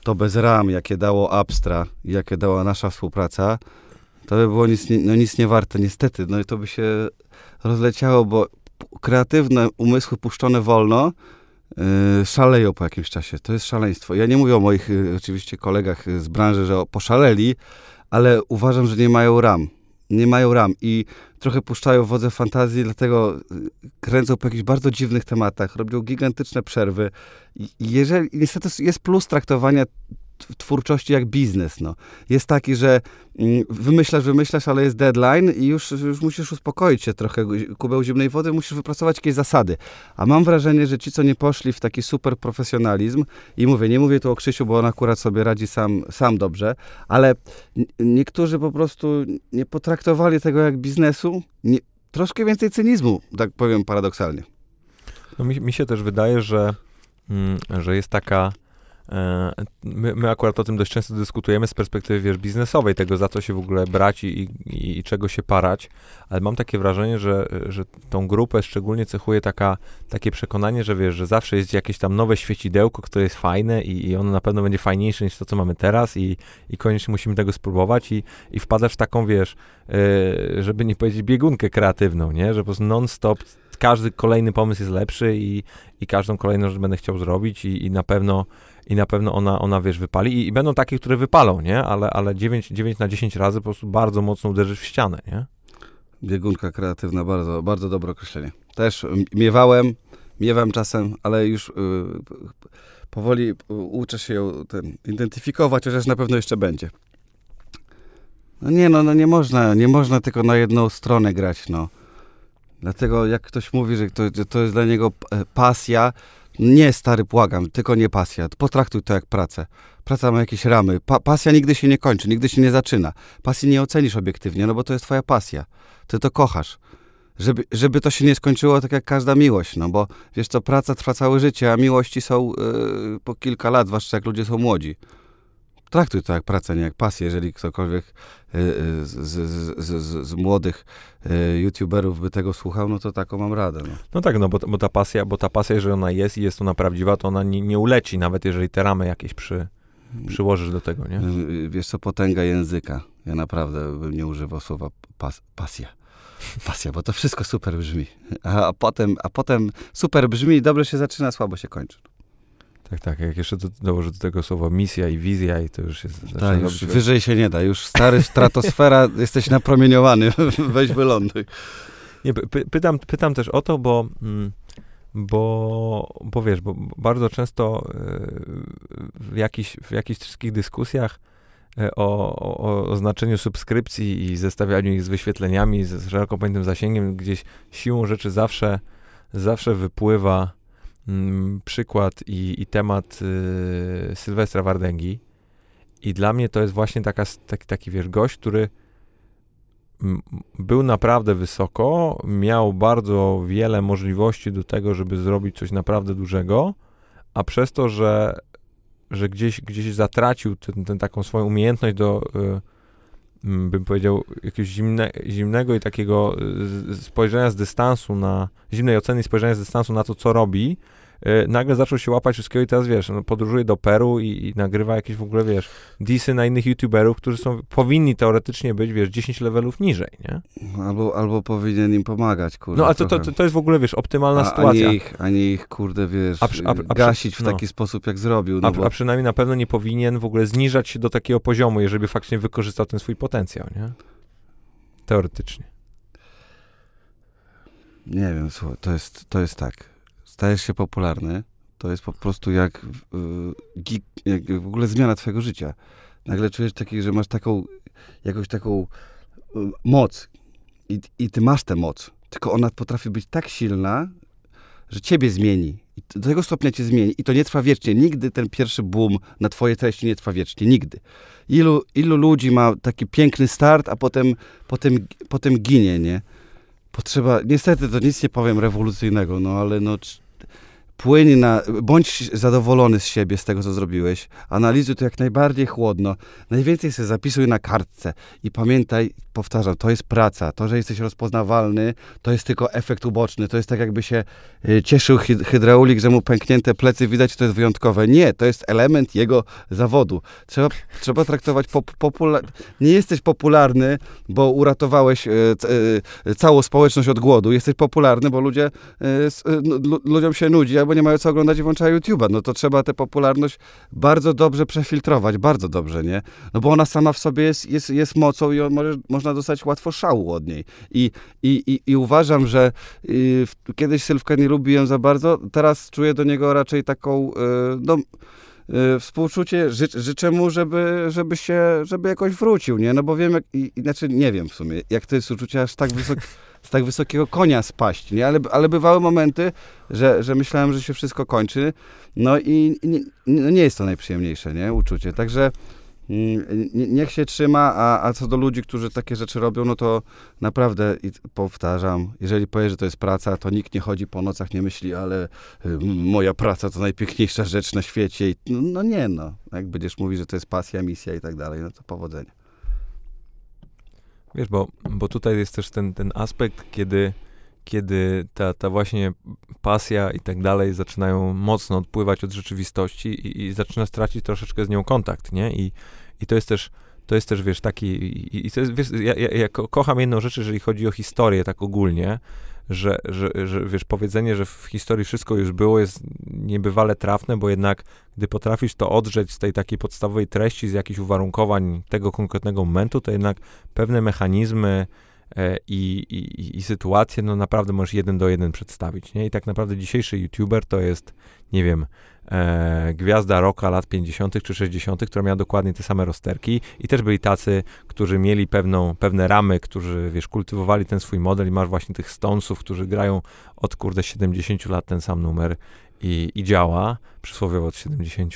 to bez ram, jakie dało Abstra, jakie dała nasza współpraca, to by było nic, no nic nie warte, niestety. No i to by się rozleciało, bo kreatywne umysły puszczone wolno yy, szaleją po jakimś czasie. To jest szaleństwo. Ja nie mówię o moich yy, oczywiście kolegach z branży, że poszaleli, ale uważam, że nie mają ram nie mają ram i trochę puszczają wodze fantazji, dlatego y, kręcą po jakichś bardzo dziwnych tematach, robią gigantyczne przerwy. I jeżeli, niestety jest plus traktowania twórczości jak biznes. No. Jest taki, że mm, wymyślasz, wymyślasz, ale jest deadline i już, już musisz uspokoić się trochę kubeł zimnej wody, musisz wypracować jakieś zasady. A mam wrażenie, że ci, co nie poszli w taki super profesjonalizm i mówię, nie mówię tu o Krzysiu, bo on akurat sobie radzi sam, sam dobrze, ale niektórzy po prostu nie potraktowali tego jak biznesu, nie, troszkę więcej cynizmu, tak powiem paradoksalnie. No mi, mi się też wydaje, że, mm, że jest taka my, my, akurat o tym dość często dyskutujemy z perspektywy, wiesz, biznesowej, tego za co się w ogóle brać i, i, i, czego się parać, ale mam takie wrażenie, że, że tą grupę szczególnie cechuje taka, takie przekonanie, że wiesz, że zawsze jest jakieś tam nowe świecidełko, które jest fajne i, i ono na pewno będzie fajniejsze niż to, co mamy teraz i, i koniecznie musimy tego spróbować i, i wpadasz w taką, wiesz, yy, żeby nie powiedzieć biegunkę kreatywną, nie, że po prostu non-stop każdy kolejny pomysł jest lepszy i, i każdą kolejną rzecz będę chciał zrobić i, i na pewno i na pewno ona, ona wiesz, wypali I, i będą takie, które wypalą, nie? Ale, ale 9, 9 na 10 razy po prostu bardzo mocno uderzysz w ścianę, nie? Biegunka kreatywna, bardzo, bardzo dobre określenie. Też miewałem, miewam czasem, ale już yy, powoli uczę się ją ten, identyfikować, chociaż na pewno jeszcze będzie. No nie, no, no nie można, nie można tylko na jedną stronę grać, no. Dlatego jak ktoś mówi, że to, że to jest dla niego e, pasja, nie, stary, błagam, tylko nie pasja. Potraktuj to jak pracę. Praca ma jakieś ramy. Pa pasja nigdy się nie kończy, nigdy się nie zaczyna. Pasji nie ocenisz obiektywnie, no bo to jest twoja pasja. Ty to kochasz. Żeby, żeby to się nie skończyło tak jak każda miłość, no bo wiesz co, praca trwa całe życie, a miłości są yy, po kilka lat, zwłaszcza jak ludzie są młodzi traktuj to jak pracę, nie jak pasję. Jeżeli ktokolwiek y, y, z, z, z, z, młodych y, youtuberów by tego słuchał, no to taką mam radę. No, no tak, no bo, bo, ta pasja, bo ta pasja, jeżeli ona jest i jest ona prawdziwa, to ona nie, nie uleci, nawet jeżeli te ramy jakieś przy, przyłożysz do tego, nie? Wiesz co, potęga języka. Ja naprawdę bym nie używał słowa pas, pasja. Pasja, bo to wszystko super brzmi. A, a, potem, a potem super brzmi, dobrze się zaczyna, słabo się kończy. Tak, tak. Jak jeszcze do, dołożę do tego słowa misja i wizja i to już jest... Tak, już wyżej się nie da. Już stary stratosfera, jesteś napromieniowany. Weź wyląduj. Nie, py, pytam, pytam też o to, bo... Mm, bo, bo wiesz, bo bardzo często e, w, jakichś, w jakichś wszystkich dyskusjach e, o, o, o, znaczeniu subskrypcji i zestawianiu ich z wyświetleniami, z szeroko pojętym zasięgiem, gdzieś siłą rzeczy zawsze, zawsze wypływa Mm, przykład i, i temat y, Sylwestra Wardęgi. I dla mnie to jest właśnie taka, taki, taki wiesz, gość, który był naprawdę wysoko, miał bardzo wiele możliwości do tego, żeby zrobić coś naprawdę dużego, a przez to, że, że gdzieś, gdzieś zatracił ten, ten taką swoją umiejętność do, y, bym powiedział, jakiegoś zimne, zimnego i takiego y, spojrzenia z dystansu na, zimnej oceny i spojrzenia z dystansu na to, co robi, nagle zaczął się łapać wszystkiego i teraz, wiesz, no, podróżuje do Peru i, i, nagrywa jakieś w ogóle, wiesz, disy na innych youtuberów, którzy są, powinni teoretycznie być, wiesz, 10 levelów niżej, nie? Albo, albo powinien im pomagać, kurde. No, ale to, to, to, jest w ogóle, wiesz, optymalna a, sytuacja. A nie ich, a nie ich kurde, wiesz, a, a, a, gasić w no. taki sposób, jak zrobił. No a, bo... a przynajmniej na pewno nie powinien w ogóle zniżać się do takiego poziomu, jeżeli faktycznie wykorzystał ten swój potencjał, nie? Teoretycznie. Nie wiem, słuchaj, to jest, to jest tak stajesz się popularny, to jest po prostu jak, y, jak w ogóle zmiana twojego życia. Nagle czujesz taki, że masz taką, jakąś taką y, moc i, i ty masz tę moc, tylko ona potrafi być tak silna, że ciebie zmieni. I do tego stopnia cię zmieni. I to nie trwa wiecznie. Nigdy ten pierwszy boom na twoje treści nie trwa wiecznie. Nigdy. Ilu, ilu ludzi ma taki piękny start, a potem, potem, potem ginie, nie? Potrzeba, niestety to nic nie powiem rewolucyjnego, no ale no płyń na, bądź zadowolony z siebie, z tego, co zrobiłeś. Analizuj to jak najbardziej chłodno. Najwięcej sobie zapisuj na kartce i pamiętaj, powtarzam, to jest praca. To, że jesteś rozpoznawalny, to jest tylko efekt uboczny. To jest tak, jakby się y, cieszył hydraulik, że mu pęknięte plecy widać, to jest wyjątkowe. Nie, to jest element jego zawodu. Trzeba, trzeba traktować pop, popular... Nie jesteś popularny, bo uratowałeś y, y, całą społeczność od głodu. Jesteś popularny, bo ludzie, ludziom się nudzi, albo nie mają co oglądać i włączają YouTube'a. No to trzeba tę popularność bardzo dobrze przefiltrować, bardzo dobrze, nie? No bo ona sama w sobie jest, jest, jest mocą i może, można dostać łatwo szału od niej. I, i, i, i uważam, że y, kiedyś Sylwkę nie lubiłem za bardzo, teraz czuję do niego raczej taką, y, no, y, współczucie, Ży, życzę mu, żeby, żeby się, żeby jakoś wrócił, nie? No bo wiem, jak, i, znaczy nie wiem w sumie, jak to jest uczucie aż tak wysok, z tak wysokiego konia spaść, nie? Ale, ale bywały momenty, że, że myślałem, że się wszystko kończy, no i nie, no nie jest to najprzyjemniejsze, nie? Uczucie, także mm, niech się trzyma, a, a co do ludzi, którzy takie rzeczy robią, no to naprawdę powtarzam, jeżeli powiesz, że to jest praca, to nikt nie chodzi po nocach, nie myśli, ale y, moja praca to najpiękniejsza rzecz na świecie. No, no nie, no. Jak będziesz mówić, że to jest pasja, misja i tak dalej, no to powodzenia. Wiesz, bo, bo tutaj jest też ten, ten aspekt, kiedy, kiedy ta, ta właśnie pasja i tak dalej zaczynają mocno odpływać od rzeczywistości i, i zaczyna stracić troszeczkę z nią kontakt, nie? I, i to jest też to jest też, wiesz, taki, i, i to jest, wiesz, ja, ja, ja, kocham jedną rzecz, jeżeli chodzi o historię tak ogólnie, że, że, że wiesz, powiedzenie, że w historii wszystko już było, jest niebywale trafne, bo jednak gdy potrafisz to odrzeć z tej takiej podstawowej treści, z jakichś uwarunkowań tego konkretnego momentu, to jednak pewne mechanizmy i, i, i sytuacje, no naprawdę możesz jeden do jeden przedstawić, nie? I tak naprawdę dzisiejszy YouTuber to jest, nie wiem, e, gwiazda rocka lat 50. czy 60., która miała dokładnie te same rozterki i też byli tacy, którzy mieli pewną, pewne ramy, którzy, wiesz, kultywowali ten swój model i masz właśnie tych Stonesów, którzy grają od, kurde, 70 lat ten sam numer i, i działa, przysłowiowo od 70,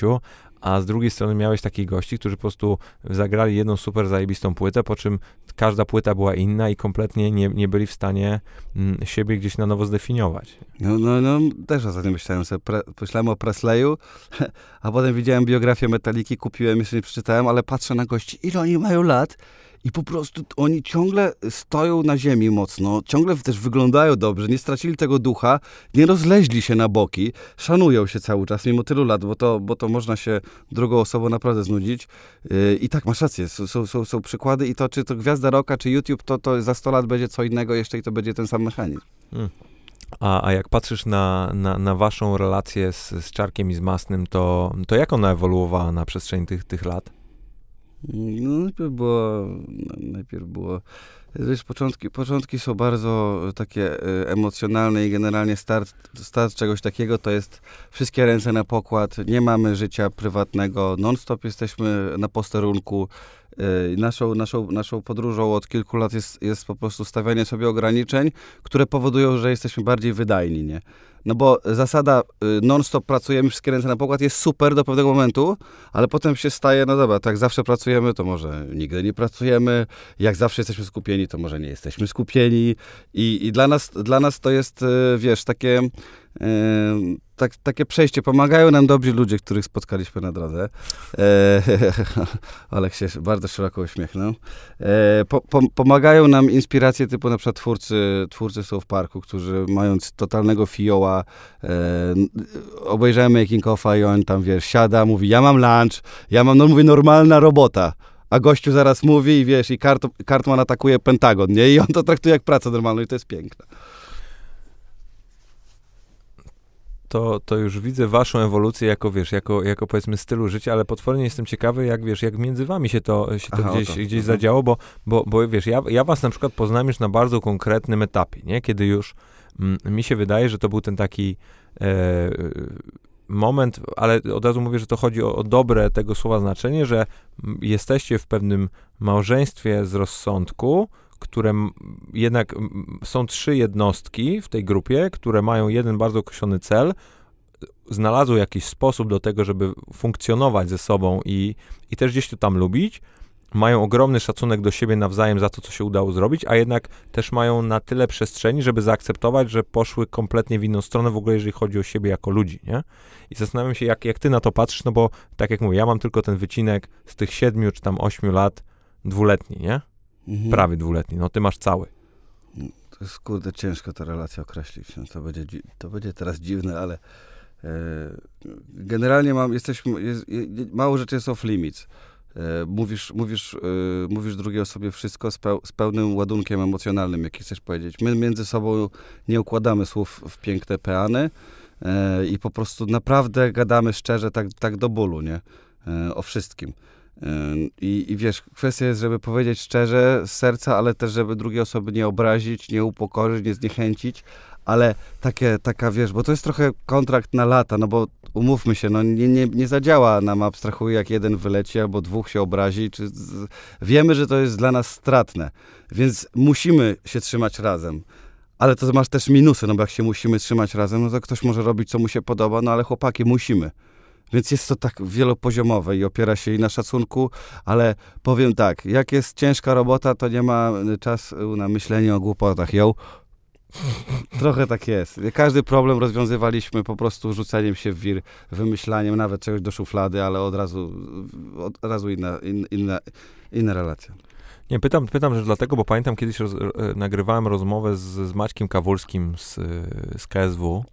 a z drugiej strony miałeś takich gości, którzy po prostu zagrali jedną super zajebistą płytę, po czym każda płyta była inna i kompletnie nie, nie byli w stanie mm, siebie gdzieś na nowo zdefiniować. No, no, no też ostatnio myślałem sobie, pre, myślałem o Presleyu, a potem widziałem biografię Metaliki, kupiłem, jeszcze nie przeczytałem, ale patrzę na gości, ile oni mają lat i po prostu oni ciągle stoją na ziemi mocno, ciągle też wyglądają dobrze, nie stracili tego ducha, nie rozleźli się na boki, szanują się cały czas, mimo tylu lat, bo to, bo to można się drugą osobą naprawdę znudzić. Yy, I tak, masz rację, są, są, są przykłady i to, czy to Gwiazda Roka, czy YouTube, to, to za 100 lat będzie co innego jeszcze i to będzie ten sam mechanizm. Hmm. A, a jak patrzysz na, na, na waszą relację z, z Czarkiem i z Masnym, to, to jak ona ewoluowała na przestrzeni tych, tych lat? Najpierw było, najpierw było Wiesz, początki, początki są bardzo takie e, emocjonalne i generalnie start, start czegoś takiego to jest wszystkie ręce na pokład, nie mamy życia prywatnego, non-stop jesteśmy na posterunku. E, Naszą, naszą, naszą podróżą od kilku lat jest, jest po prostu stawianie sobie ograniczeń, które powodują, że jesteśmy bardziej wydajni, nie? No bo zasada non-stop pracujemy, wszystkie ręce na pokład jest super do pewnego momentu, ale potem się staje, no dobra, tak zawsze pracujemy, to może nigdy nie pracujemy, jak zawsze jesteśmy skupieni, to może nie jesteśmy skupieni i, i dla, nas, dla nas to jest, y, wiesz, takie, y, tak, takie przejście. Pomagają nam dobrzy ludzie, których spotkaliśmy na drodze. E, Olek się bardzo szeroko uśmiechnął. E, po, po, pomagają nam inspiracje typu na przykład twórcy, twórcy South Parku, którzy mając totalnego fioła, e, obejrzałem making offa i on tam, wiesz, siada, mówi, ja mam lunch, ja mam, no mówię, normalna robota. A gościu zaraz mówi i wiesz, i Kart, Cartman atakuje Pentagon, nie? I on to traktuje jak pracę normalną i to jest piękne. to, to już widzę waszą ewolucję jako, wiesz, jako, jako powiedzmy stylu życia, ale potwornie jestem ciekawy, jak wiesz, jak między wami się to, się to Aha, gdzieś, to. gdzieś Mhm. zadziało, bo, bo, bo wiesz, ja, ja was na przykład poznałem już na bardzo konkretnym etapie, nie? Kiedy już mm, mi się wydaje, że to był ten taki e, moment, ale od razu mówię, że to chodzi o, o dobre tego słowa znaczenie, że jesteście w pewnym małżeństwie z rozsądku, które jednak są trzy jednostki w tej grupie, które mają jeden bardzo określony cel, znalazły jakiś sposób do tego, żeby funkcjonować ze sobą i, i też gdzieś to tam lubić, mają ogromny szacunek do siebie nawzajem za to, co się udało zrobić, a jednak też mają na tyle przestrzeni, żeby zaakceptować, że poszły kompletnie w inną stronę w ogóle, jeżeli chodzi o siebie jako ludzi, nie? I zastanawiam się, jak, jak ty na to patrzysz, no bo tak jak mówię, ja mam tylko ten wycinek z tych siedmiu czy tam ośmiu lat dwuletni, nie? Mhm. Prawie dwuletni, no ty masz cały. To jest kurde ciężko tę relację określić. No, to, będzie, dzi- to będzie teraz dziwne, ale e, generalnie mam, jesteśmy, jest, je, mało rzeczy jest off limits. E, mówisz, mówisz, e, mówisz drugiej osobie wszystko z, peł, z pełnym ładunkiem emocjonalnym, jaki chcesz powiedzieć. My między sobą nie układamy słów w piękne peany e, i po prostu naprawdę gadamy szczerze, tak, tak do bólu, nie? O wszystkim. I, I wiesz, kwestia jest, żeby powiedzieć szczerze, z serca, ale też, żeby drugiej osoby nie obrazić, nie upokorzyć, nie zniechęcić, ale takie, taka, wiesz, bo to jest trochę kontrakt na lata, no bo umówmy się, no nie, nie, nie zadziała nam abstrahuję, jak jeden wyleci albo dwóch się obrazi, czy z, wiemy, że to jest dla nas stratne, więc musimy się trzymać razem. Ale to masz też minusy, no bo jak się musimy trzymać razem, no to ktoś może robić, co mu się podoba, no ale chłopaki, musimy. Więc jest to tak wielopoziomowe i opiera się i na szacunku, ale powiem tak, jak jest ciężka robota, to nie ma czasu na myślenie o głupotach. Ją Trochę tak jest. Każdy problem rozwiązywaliśmy po prostu rzuceniem się w wir, wymyślaniem nawet czegoś do szuflady, ale od razu, od razu inna, in, inna, inna relacja. Nie, pytam, pytam że dlatego, bo pamiętam kiedyś roz, e, nagrywałem rozmowę z, z Maćkiem Kawulskim z, z KSW.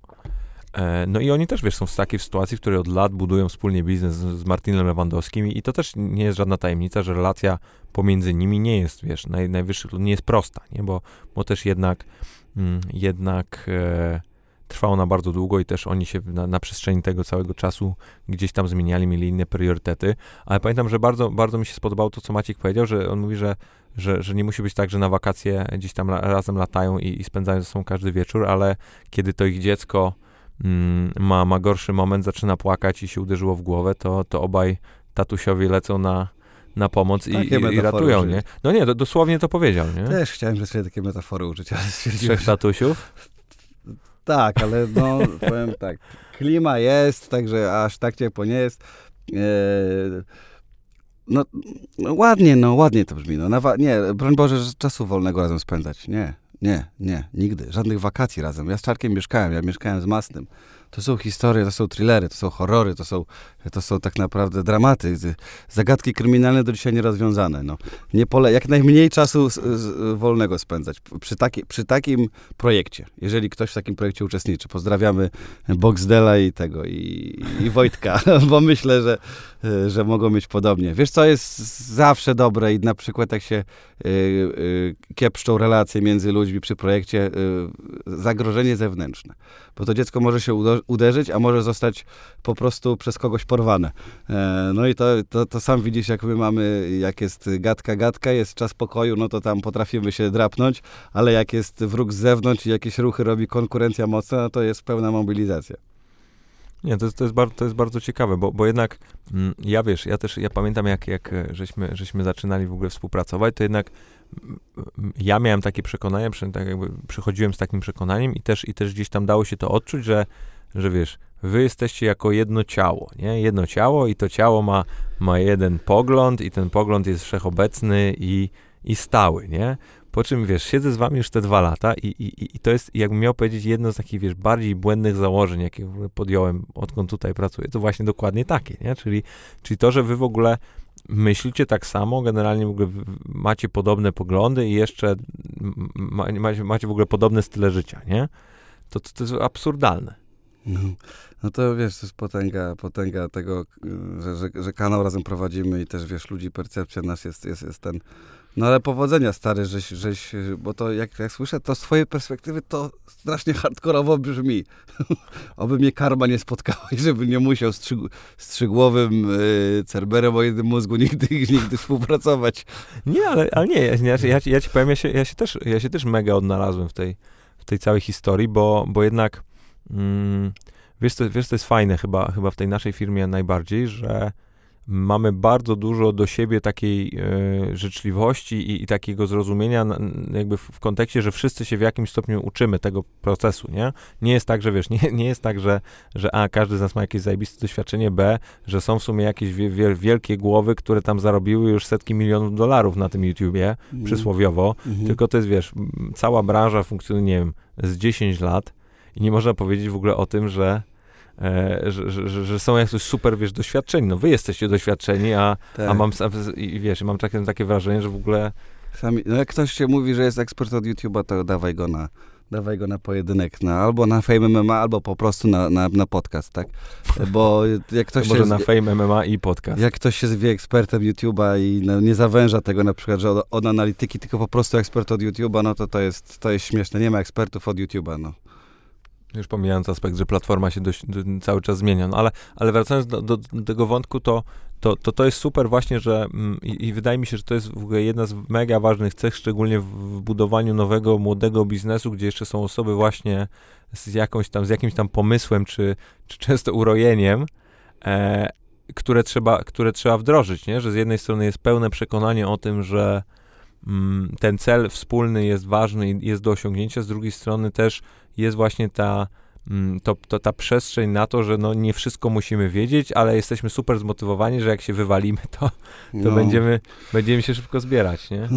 E, no i oni też, wiesz, są w takiej sytuacji, w której od lat budują wspólnie biznes z, z Martinem Lewandowskim i, i to też nie jest żadna tajemnica, że relacja pomiędzy nimi nie jest, wiesz, naj, najwyższych, nie jest prosta, nie? Bo, bo też jednak, jednak e, trwało na bardzo długo i też oni się na, na przestrzeni tego całego czasu gdzieś tam zmieniali, mieli inne priorytety, ale pamiętam, że bardzo, bardzo mi się spodobało to, co Maciek powiedział, że on mówi, że, że, że nie musi być tak, że na wakacje gdzieś tam la, razem latają i, i spędzają ze sobą każdy wieczór, ale kiedy to ich dziecko mm, ma, ma gorszy moment, zaczyna płakać i się uderzyło w głowę, to, to obaj tatusiowi lecą na, na pomoc i, i, i ratują, użyć. nie? No nie, do, dosłownie to powiedział, nie? Też chciałem że sobie takie metafory użyć, ale stwierdziłem, Trzech tatusiów. Tak, ale no, powiem tak, klima jest, także aż tak ciepło nie jest. Eee, no, no ładnie, no ładnie to brzmi. No, na wa- nie, broń Boże, że czasu wolnego razem spędzać. Nie, nie, nie, nigdy. Żadnych wakacji razem. Ja z Czarkiem mieszkałem, ja mieszkałem z Masnym. To są historie, to są thrillery, to są horrory, to są, to są tak naprawdę dramaty. Zagadki kryminalne do dzisiaj nierozwiązane. No. Nie pole, jak najmniej czasu z, z, wolnego spędzać. Przy, taki, przy takim projekcie, jeżeli ktoś w takim projekcie uczestniczy. Pozdrawiamy Boxdela i tego, i, i Wojtka, bo myślę, że, że mogą być podobnie. Wiesz, co jest zawsze dobre i na przykład jak się y, y, kiepszczą relacje między ludźmi przy projekcie, y, zagrożenie zewnętrzne. Bo to dziecko może się uderzyć, a może zostać po prostu przez kogoś porwane. E, no i to, to, to sam widzisz, jak my mamy, jak jest gadka, gadka, jest czas pokoju, no to tam potrafimy się drapnąć, ale jak jest wróg z zewnątrz i jakieś ruchy robi konkurencja mocna, no to jest pełna mobilizacja. Nie, to jest, to jest, bardzo, to jest bardzo ciekawe, bo, bo jednak mm, ja wiesz, ja też, ja pamiętam jak, jak e, żeśmy, żeśmy zaczynali w ogóle współpracować, to jednak mm, mm, ja miałem takie przekonanie, tak jakby przychodziłem z takim przekonaniem i też, i też gdzieś tam dało się to odczuć, że, że wiesz, wy jesteście jako jedno ciało, nie? Jedno ciało i to ciało ma, ma jeden pogląd i ten pogląd jest wszechobecny i, i stały, nie? Po czym, wiesz, siedzę z wami już te dwa lata i, i, i to jest, jakbym miał powiedzieć, jedno z takich, wiesz, bardziej błędnych założeń, jakie podjąłem, odkąd tutaj pracuję, to właśnie dokładnie takie, nie? Czyli, czyli to, że wy w ogóle myślicie tak samo, generalnie w ogóle macie podobne poglądy i jeszcze macie, macie w ogóle podobne style życia, nie? To, to, to jest absurdalne. No, no to wiesz, to jest potęga, potęga tego, że, że, że kanał razem prowadzimy i też wiesz, ludzi percepcja nas jest, jest, jest ten no ale powodzenia, stary, żeś, żeś bo to jak, jak słyszę, to z twojej perspektywy to strasznie hardkorowo brzmi. Oby mnie karma nie spotkała i żeby nie musiał strzyg strzygłowym y, cerberem o jednym mózgu nigdy, nigdy współpracować. Nie, ale, ale nie, ja, ja, ja, ci powiem, ja się, ja, się też, ja się też mega odnalazłem w tej, w tej całej historii, bo, bo jednak mm, wiesz, to, wiesz, to jest fajne chyba, chyba w tej naszej firmie najbardziej, że mamy bardzo dużo do siebie takiej e, życzliwości i, i, takiego zrozumienia jakby w, w, kontekście, że wszyscy się w jakimś stopniu uczymy tego procesu, nie? Nie jest tak, że wiesz, nie, nie jest tak, że, że a, każdy z nas ma jakieś zajebiste doświadczenie, b, że są w sumie jakieś wie, wielkie głowy, które tam zarobiły już setki milionów dolarów na tym YouTubie, mm. przysłowiowo, mm -hmm. tylko to jest, wiesz, cała branża funkcjonuje, nie wiem, z 10 lat i nie można powiedzieć w ogóle o tym, że E, że, że, że, są jakoś super, wiesz, doświadczeni. No wy jesteście doświadczeni, a, tak. a mam, i wiesz, mam takie, takie wrażenie, że w ogóle... Sami, no jak ktoś się mówi, że jest ekspert od YouTube'a, to dawaj go na, dawaj go na pojedynek, na, albo na Fame MMA, albo po prostu na, na, na podcast, tak? Bo jak ktoś to może na Fame MMA i podcast. Jak ktoś się zwie ekspertem YouTube'a i no, nie zawęża tego na przykład, że od, od, analityki, tylko po prostu ekspert od YouTube'a, no to to jest, to jest śmieszne. Nie ma ekspertów od YouTube'a, no. Już pomijając aspekt, że platforma się dość, do, cały czas zmienia, no ale, ale wracając do, do, do, tego wątku, to, to, to, to jest super właśnie, że mm, i, i, wydaje mi się, że to jest w ogóle jedna z mega ważnych cech, szczególnie w, w, budowaniu nowego, młodego biznesu, gdzie jeszcze są osoby właśnie z jakąś tam, z jakimś tam pomysłem, czy, czy często urojeniem, e, które, trzeba, które trzeba wdrożyć, nie? Że z jednej strony jest pełne przekonanie o tym, że mm, ten cel wspólny jest ważny i jest do osiągnięcia, z drugiej strony też jest właśnie ta, mm, to, to, ta przestrzeń na to, że no nie wszystko musimy wiedzieć, ale jesteśmy super zmotywowani, że jak się wywalimy, to, to no. będziemy, będziemy się szybko zbierać, nie?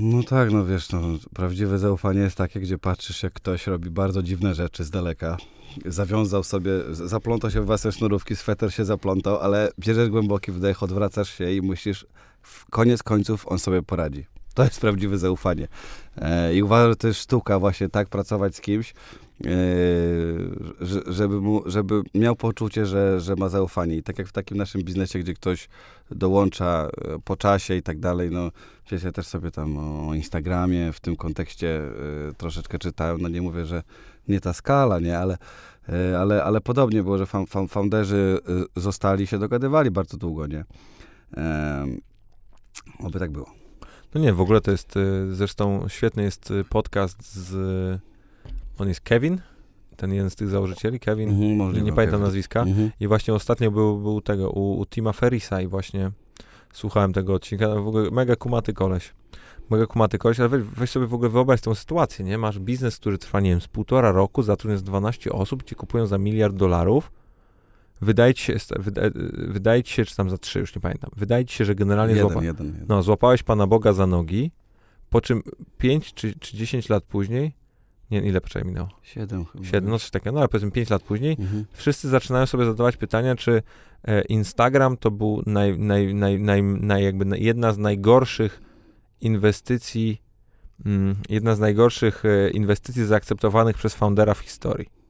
No tak, no wiesz, no, prawdziwe zaufanie jest takie, gdzie patrzysz, jak ktoś robi bardzo dziwne rzeczy z daleka. Zawiązał sobie, zaplątał się w własne sznurówki, sweter się zaplątał, ale bierzesz głęboki wdech, odwracasz się i myślisz, w koniec końców on sobie poradzi. To jest prawdziwe zaufanie. E, I uważam, że to jest sztuka właśnie tak pracować z kimś, e, żeby, mu, żeby miał poczucie, że, że ma zaufanie. I tak jak w takim naszym biznesie, gdzie ktoś dołącza e, po czasie i tak dalej, no wiesz, ja też sobie tam o Instagramie w tym kontekście troszeczkę czytałem, no nie mówię, że nie ta skala, nie, ale ale, ale podobnie było, że founderzy zostali, się dogadywali bardzo długo, nie? Oby tak było. No nie, w ogóle to jest, y, zresztą świetny jest y, podcast z, on jest Kevin, ten jeden z tych założycieli, Kevin, mhm, możliwe, nie pamiętam Kevin. nazwiska, mhm. i właśnie ostatnio był, był tego, u, u Tima Ferrisa i właśnie słuchałem tego odcinka, w ogóle mega kumaty koleś, mega kumaty koleś, ale weź, weź sobie w ogóle wyobraź tą sytuację, nie, masz biznes, który trwa, nie wiem, z półtora roku, zatrudniasz 12 osób, ci kupują za miliard dolarów, wydaje ci się, wydaje, wydaje ci się, czy tam za trzy, już nie pamiętam, wydaje ci się, że generalnie jeden, złapa, jeden, jeden. No, złapałeś Pana Boga za nogi, po czym 5 czy, czy 10 lat później, nie, ile poczekaj minęło? Siedem chyba. Siedem, no coś takiego, no ale powiedzmy 5 lat później, mhm. wszyscy zaczynają sobie zadawać pytania, czy e, Instagram to był naj, naj, naj, naj, naj, jakby jedna z najgorszych inwestycji, mm, jedna z najgorszych e, inwestycji zaakceptowanych przez foundera w historii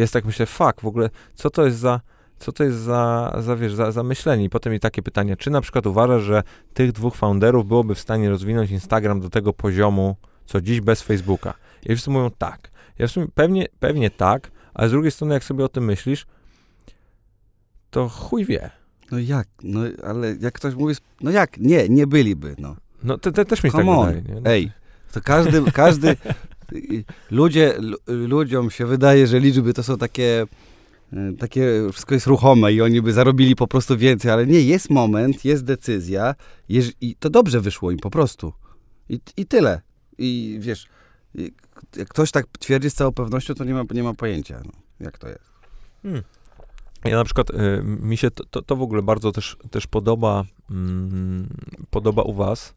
jest tak, myślę, fuck, w ogóle, co to jest za, co to jest za, za, wiesz, za, za myślenie? I potem mi takie pytanie, czy na przykład uważasz, że tych dwóch founderów byłoby w stanie rozwinąć Instagram do tego poziomu, co dziś bez Facebooka? I wszyscy mówią tak. Ja w sumie pewnie, pewnie tak, ale z drugiej strony, jak sobie o tym myślisz, to chuj wie. No jak? No ale jak ktoś mówi, no jak? Nie, nie byliby, no. No te, te też mi się tak on. wydaje. Nie? Ej, to każdy, każdy, ludzie, lu- ludziom się wydaje, że liczby to są takie, y, takie, wszystko jest ruchome i oni by zarobili po prostu więcej, ale nie, jest moment, jest decyzja i to dobrze wyszło im po prostu. I, i tyle. I wiesz, jak ktoś tak twierdzi z całą pewnością, to nie ma, nie ma pojęcia, no, jak to jest. Hmm. Ja na przykład, y, mi się to, to, to w ogóle bardzo też, też podoba, mm, podoba u was,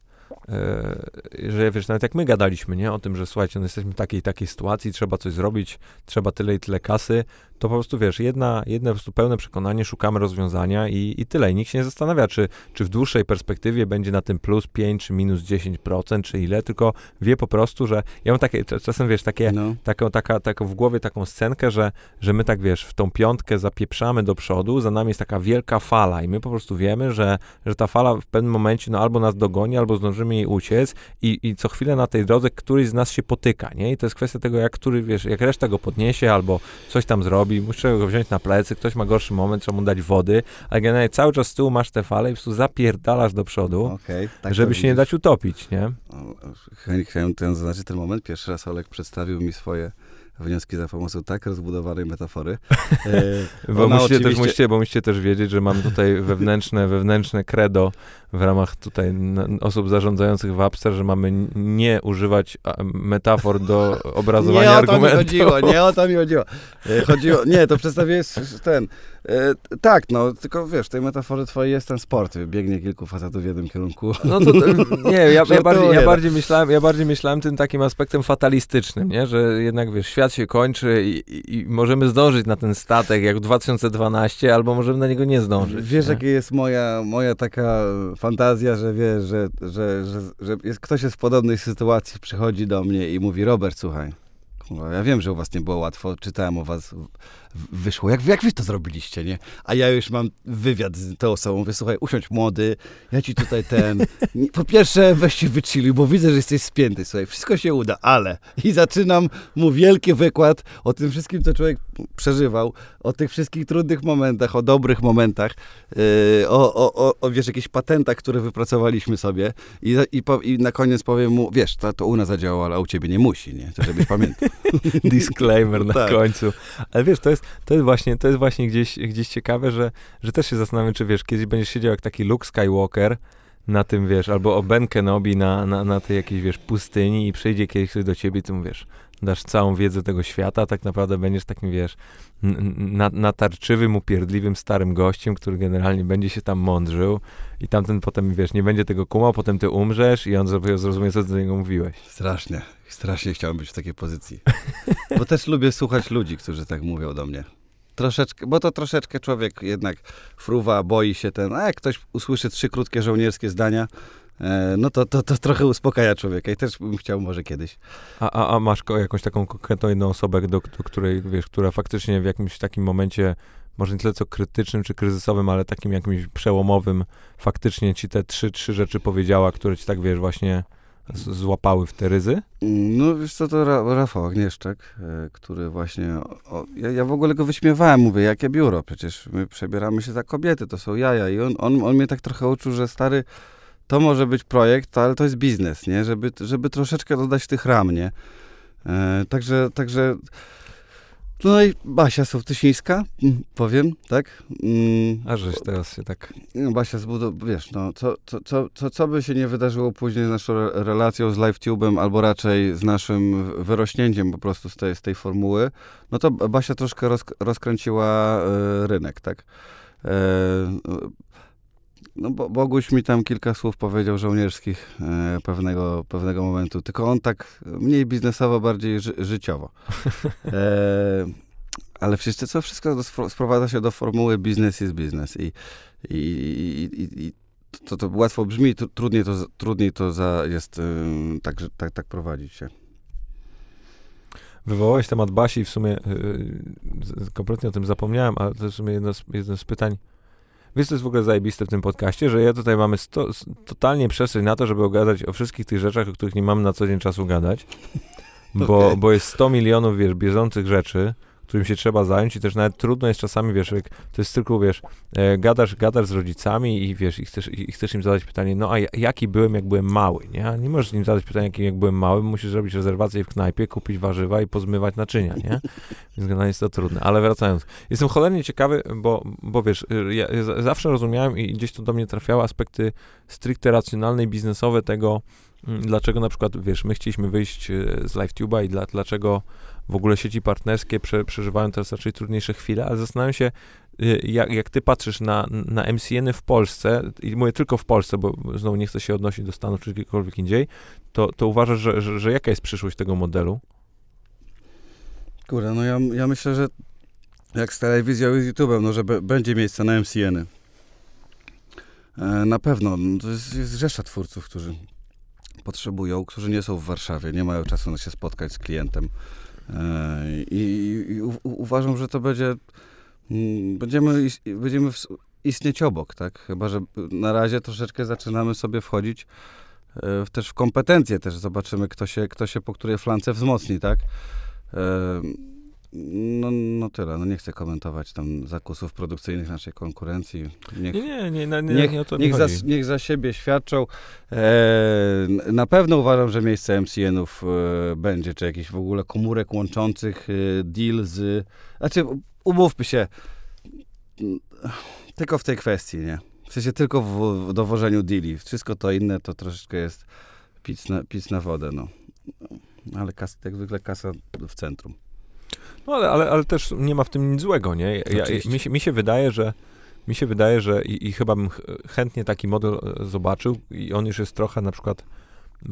że wiesz, nawet jak my gadaliśmy, nie, o tym, że słuchajcie, no jesteśmy w takiej takiej sytuacji, trzeba coś zrobić, trzeba tyle i tyle kasy, to po prostu wiesz, jedna, jedno po prostu pełne przekonanie, szukamy rozwiązania i, i tyle. I nikt się nie zastanawia, czy, czy w dłuższej perspektywie będzie na tym plus 5, czy minus 10%, czy ile, tylko wie po prostu, że ja mam takie, czasem wiesz, takie No. taką, taka, taką w głowie taką scenkę, że, że my tak, wiesz, w tą piątkę zapieprzamy do przodu, za nami jest taka wielka fala i my po prostu wiemy, że, że ta fala w pewnym momencie, no albo nas dogoni, albo zdążymy jej uciec i, i co chwilę na tej drodze któryś z nas się potyka, nie? I to jest kwestia tego, jak który, wiesz, jak reszta go podniesie, albo coś tam zrobi, musi go wziąć na plecy, ktoś ma gorszy moment, trzeba mu dać wody, ale generalnie cały czas z tyłu masz te fale i po prostu zapierdalasz do przodu, Okej. tak żeby się nie dać utopić, nie? Chciałem ten zaznaczyć ten moment. Pierwszy raz Olek przedstawił mi swoje wnioski za pomocą tak rozbudowanej metafory. E, Bo musicie, też, oczywiście- musicie, bo musicie też wiedzieć, że mam tutaj wewnętrzne, wewnętrzne credo w ramach tutaj osób zarządzających w Upster, że mamy nie używać metafor do obrazowania nie o to mi chodziło, nie o to mi chodziło. E, chodziło nie, to przedstawiłeś ten. E, tak, no, tylko wiesz, w tej metaforze twojej jest ten sport. Biegnie kilku facetów w jednym kierunku. No to, nie, ja, ja, bardziej, ja, bardziej myślałem, ja bardziej myślałem tym takim aspektem fatalistycznym, nie? że jednak wiesz, świat się kończy i, i, i możemy zdążyć na ten statek jak w 2012, albo możemy na niego nie zdążyć. Wiesz, nie? jaka jest moja, moja taka fantazja, że wiesz, że, że, że, że jest, ktoś jest w podobnej sytuacji, przychodzi do mnie i mówi, Robert, słuchaj, kurwa, ja wiem, że u was nie było łatwo, czytałem o was, wyszło, jak, jak wy to zrobiliście, nie? A ja już mam wywiad z tą osobą, mówię, słuchaj, usiądź młody, ja ci tutaj ten, po pierwsze weź się wychilluj, bo widzę, że jesteś spięty, słuchaj, wszystko się uda, ale i zaczynam mu wielki wykład o tym wszystkim, co człowiek przeżywał, o tych wszystkich trudnych momentach, o dobrych momentach, yy, o, o, o, o wiesz, jakichś patentach, które wypracowaliśmy sobie i, i, po, i na koniec powiem mu, wiesz, to, to u nas zadziałało, ale u ciebie nie musi, nie? To żebyś pamiętał. disclaimer na Tak. końcu. Ale wiesz, to jest, to jest właśnie, to jest właśnie gdzieś, gdzieś ciekawe, że, że też się zastanawiam, czy wiesz, kiedyś będziesz siedział jak taki Luke Skywalker na tym, wiesz, albo o Ben Kenobi na, na, na tej jakiejś, wiesz, pustyni i przyjdzie kiedyś ktoś do ciebie i ty mu, wiesz, dasz całą wiedzę tego świata, tak naprawdę będziesz takim, wiesz, natarczywym, upierdliwym, starym gościem, który generalnie będzie się tam mądrzył i tamten potem, wiesz, nie będzie tego kumał, potem ty umrzesz i on zrozumie, co do niego mówiłeś. Strasznie, strasznie chciałem być w takiej pozycji. Bo też lubię słuchać ludzi, którzy tak mówią do mnie. Troszeczkę, bo to troszeczkę człowiek jednak fruwa, boi się ten, a jak ktoś usłyszy trzy krótkie żołnierskie zdania, no to, to, to trochę uspokaja człowieka i też bym chciał może kiedyś. A, a, a masz jakąś taką konkretną jedną osobę, do, do której, wiesz, która faktycznie w jakimś takim momencie, może nie tyle co krytycznym czy kryzysowym, ale takim jakimś przełomowym, faktycznie ci te trzy, trzy rzeczy powiedziała, które ci tak, wiesz, właśnie złapały w te ryzy? No wiesz co, to Ra Rafał Agnieszczak, e, który właśnie, o, ja, ja w ogóle go wyśmiewałem, mówię, jakie biuro, przecież my przebieramy się za kobiety, to są jaja i on, on, on mnie tak trochę uczył, że stary, to może być projekt, ale to jest biznes, nie, żeby, żeby troszeczkę dodać tych ram, nie. E, także, także, no i Basia Sołtysińska, mm, powiem, tak. Mm, A żeś teraz się tak... no, Basia zbudował, wiesz, no, co, co, co, co, by się nie wydarzyło później z naszą re- relacją z LiveTube'em, albo raczej z naszym wyrośnięciem po prostu z tej, z tej formuły, no to Basia troszkę roz, rozkręciła e, rynek, tak. E, no, bo, Boguś mi tam kilka słów powiedział żołnierskich e, pewnego, pewnego momentu, tylko on tak mniej biznesowo, bardziej ży, życiowo. E, ale wszyscy, co wszystko do, sprowadza się do formuły biznes jest biznes i, i, i, i, to, to łatwo brzmi, tru, trudniej to, trudniej to za, jest ym, tak, że- tak, tak prowadzić się. Wywołałeś temat Basi i w sumie yy, z- kompletnie o tym zapomniałem, ale to w sumie jedno z, jedno z pytań. Wiesz, co jest w ogóle zajebiste w tym podcaście, że ja tutaj mamy sto, totalnie przestrzeń na to, żeby gadać o wszystkich tych rzeczach, o których nie mamy na co dzień czasu gadać, bo, Okej. bo jest 100 milionów, wiesz, bieżących rzeczy, którym się trzeba zająć i też nawet trudno jest czasami, wiesz, jak to jest tylko, wiesz, e, gadasz, gadasz z rodzicami i wiesz, i chcesz, i chcesz im zadać pytanie, no a jaki byłem, jak byłem mały, nie? Nie możesz im zadać pytania, jaki jak byłem mały, musisz zrobić rezerwację w knajpie, kupić warzywa i pozmywać naczynia, nie? Więc generalnie jest to trudne. Ale wracając, jestem cholernie ciekawy, bo, bo wiesz, ja, ja zawsze rozumiałem i gdzieś to do mnie trafiały aspekty stricte racjonalne i biznesowe tego, mm, dlaczego na przykład, wiesz, my chcieliśmy wyjść e, z LiveTube'a i dla, dlaczego w ogóle sieci partnerskie prze, przeżywają teraz raczej trudniejsze chwile, ale zastanawiam się, y, jak, jak ty patrzysz na, na MCN-y w Polsce, i mówię tylko w Polsce, bo znowu nie chcę się odnosić do Stanów czy gdziekolwiek indziej, to, to uważasz, że, że, że jaka jest przyszłość tego modelu? Kurde, no ja, ja myślę, że jak z telewizją i z YouTube'em, no że będzie miejsce na MCN-y. E, na pewno, no, to jest, jest rzesza twórców, którzy potrzebują, którzy nie są w Warszawie, nie mają czasu na się spotkać z klientem. E, I, i u, uważam, że to będzie, mm, będziemy, będziemy istnieć obok, tak? Chyba, że na razie troszeczkę zaczynamy sobie wchodzić e, w, też w kompetencje, też zobaczymy, kto się, kto się po której flance wzmocni, tak? No, no tyle, no nie chcę komentować tam zakusów produkcyjnych naszej konkurencji. Niech, nie, nie, nie, nie, niech, nie o to niech, za, niech za siebie świadczą. E, na pewno uważam, że miejsce MCN-ów e, będzie, czy jakiś w ogóle komórek łączących, e, deal z... Znaczy, umówmy się, tylko w tej kwestii, nie? W sensie tylko w, w dowożeniu deali. Wszystko to inne to troszeczkę jest pic na, pic na wodę, no. Ale kas, jak zwykle kasa w centrum. No ale, ale, ale też nie ma w tym nic złego, nie? Ja, mi, się, mi się wydaje, że mi się wydaje, że i, i, chyba bym chętnie taki model e, zobaczył i on już jest trochę na przykład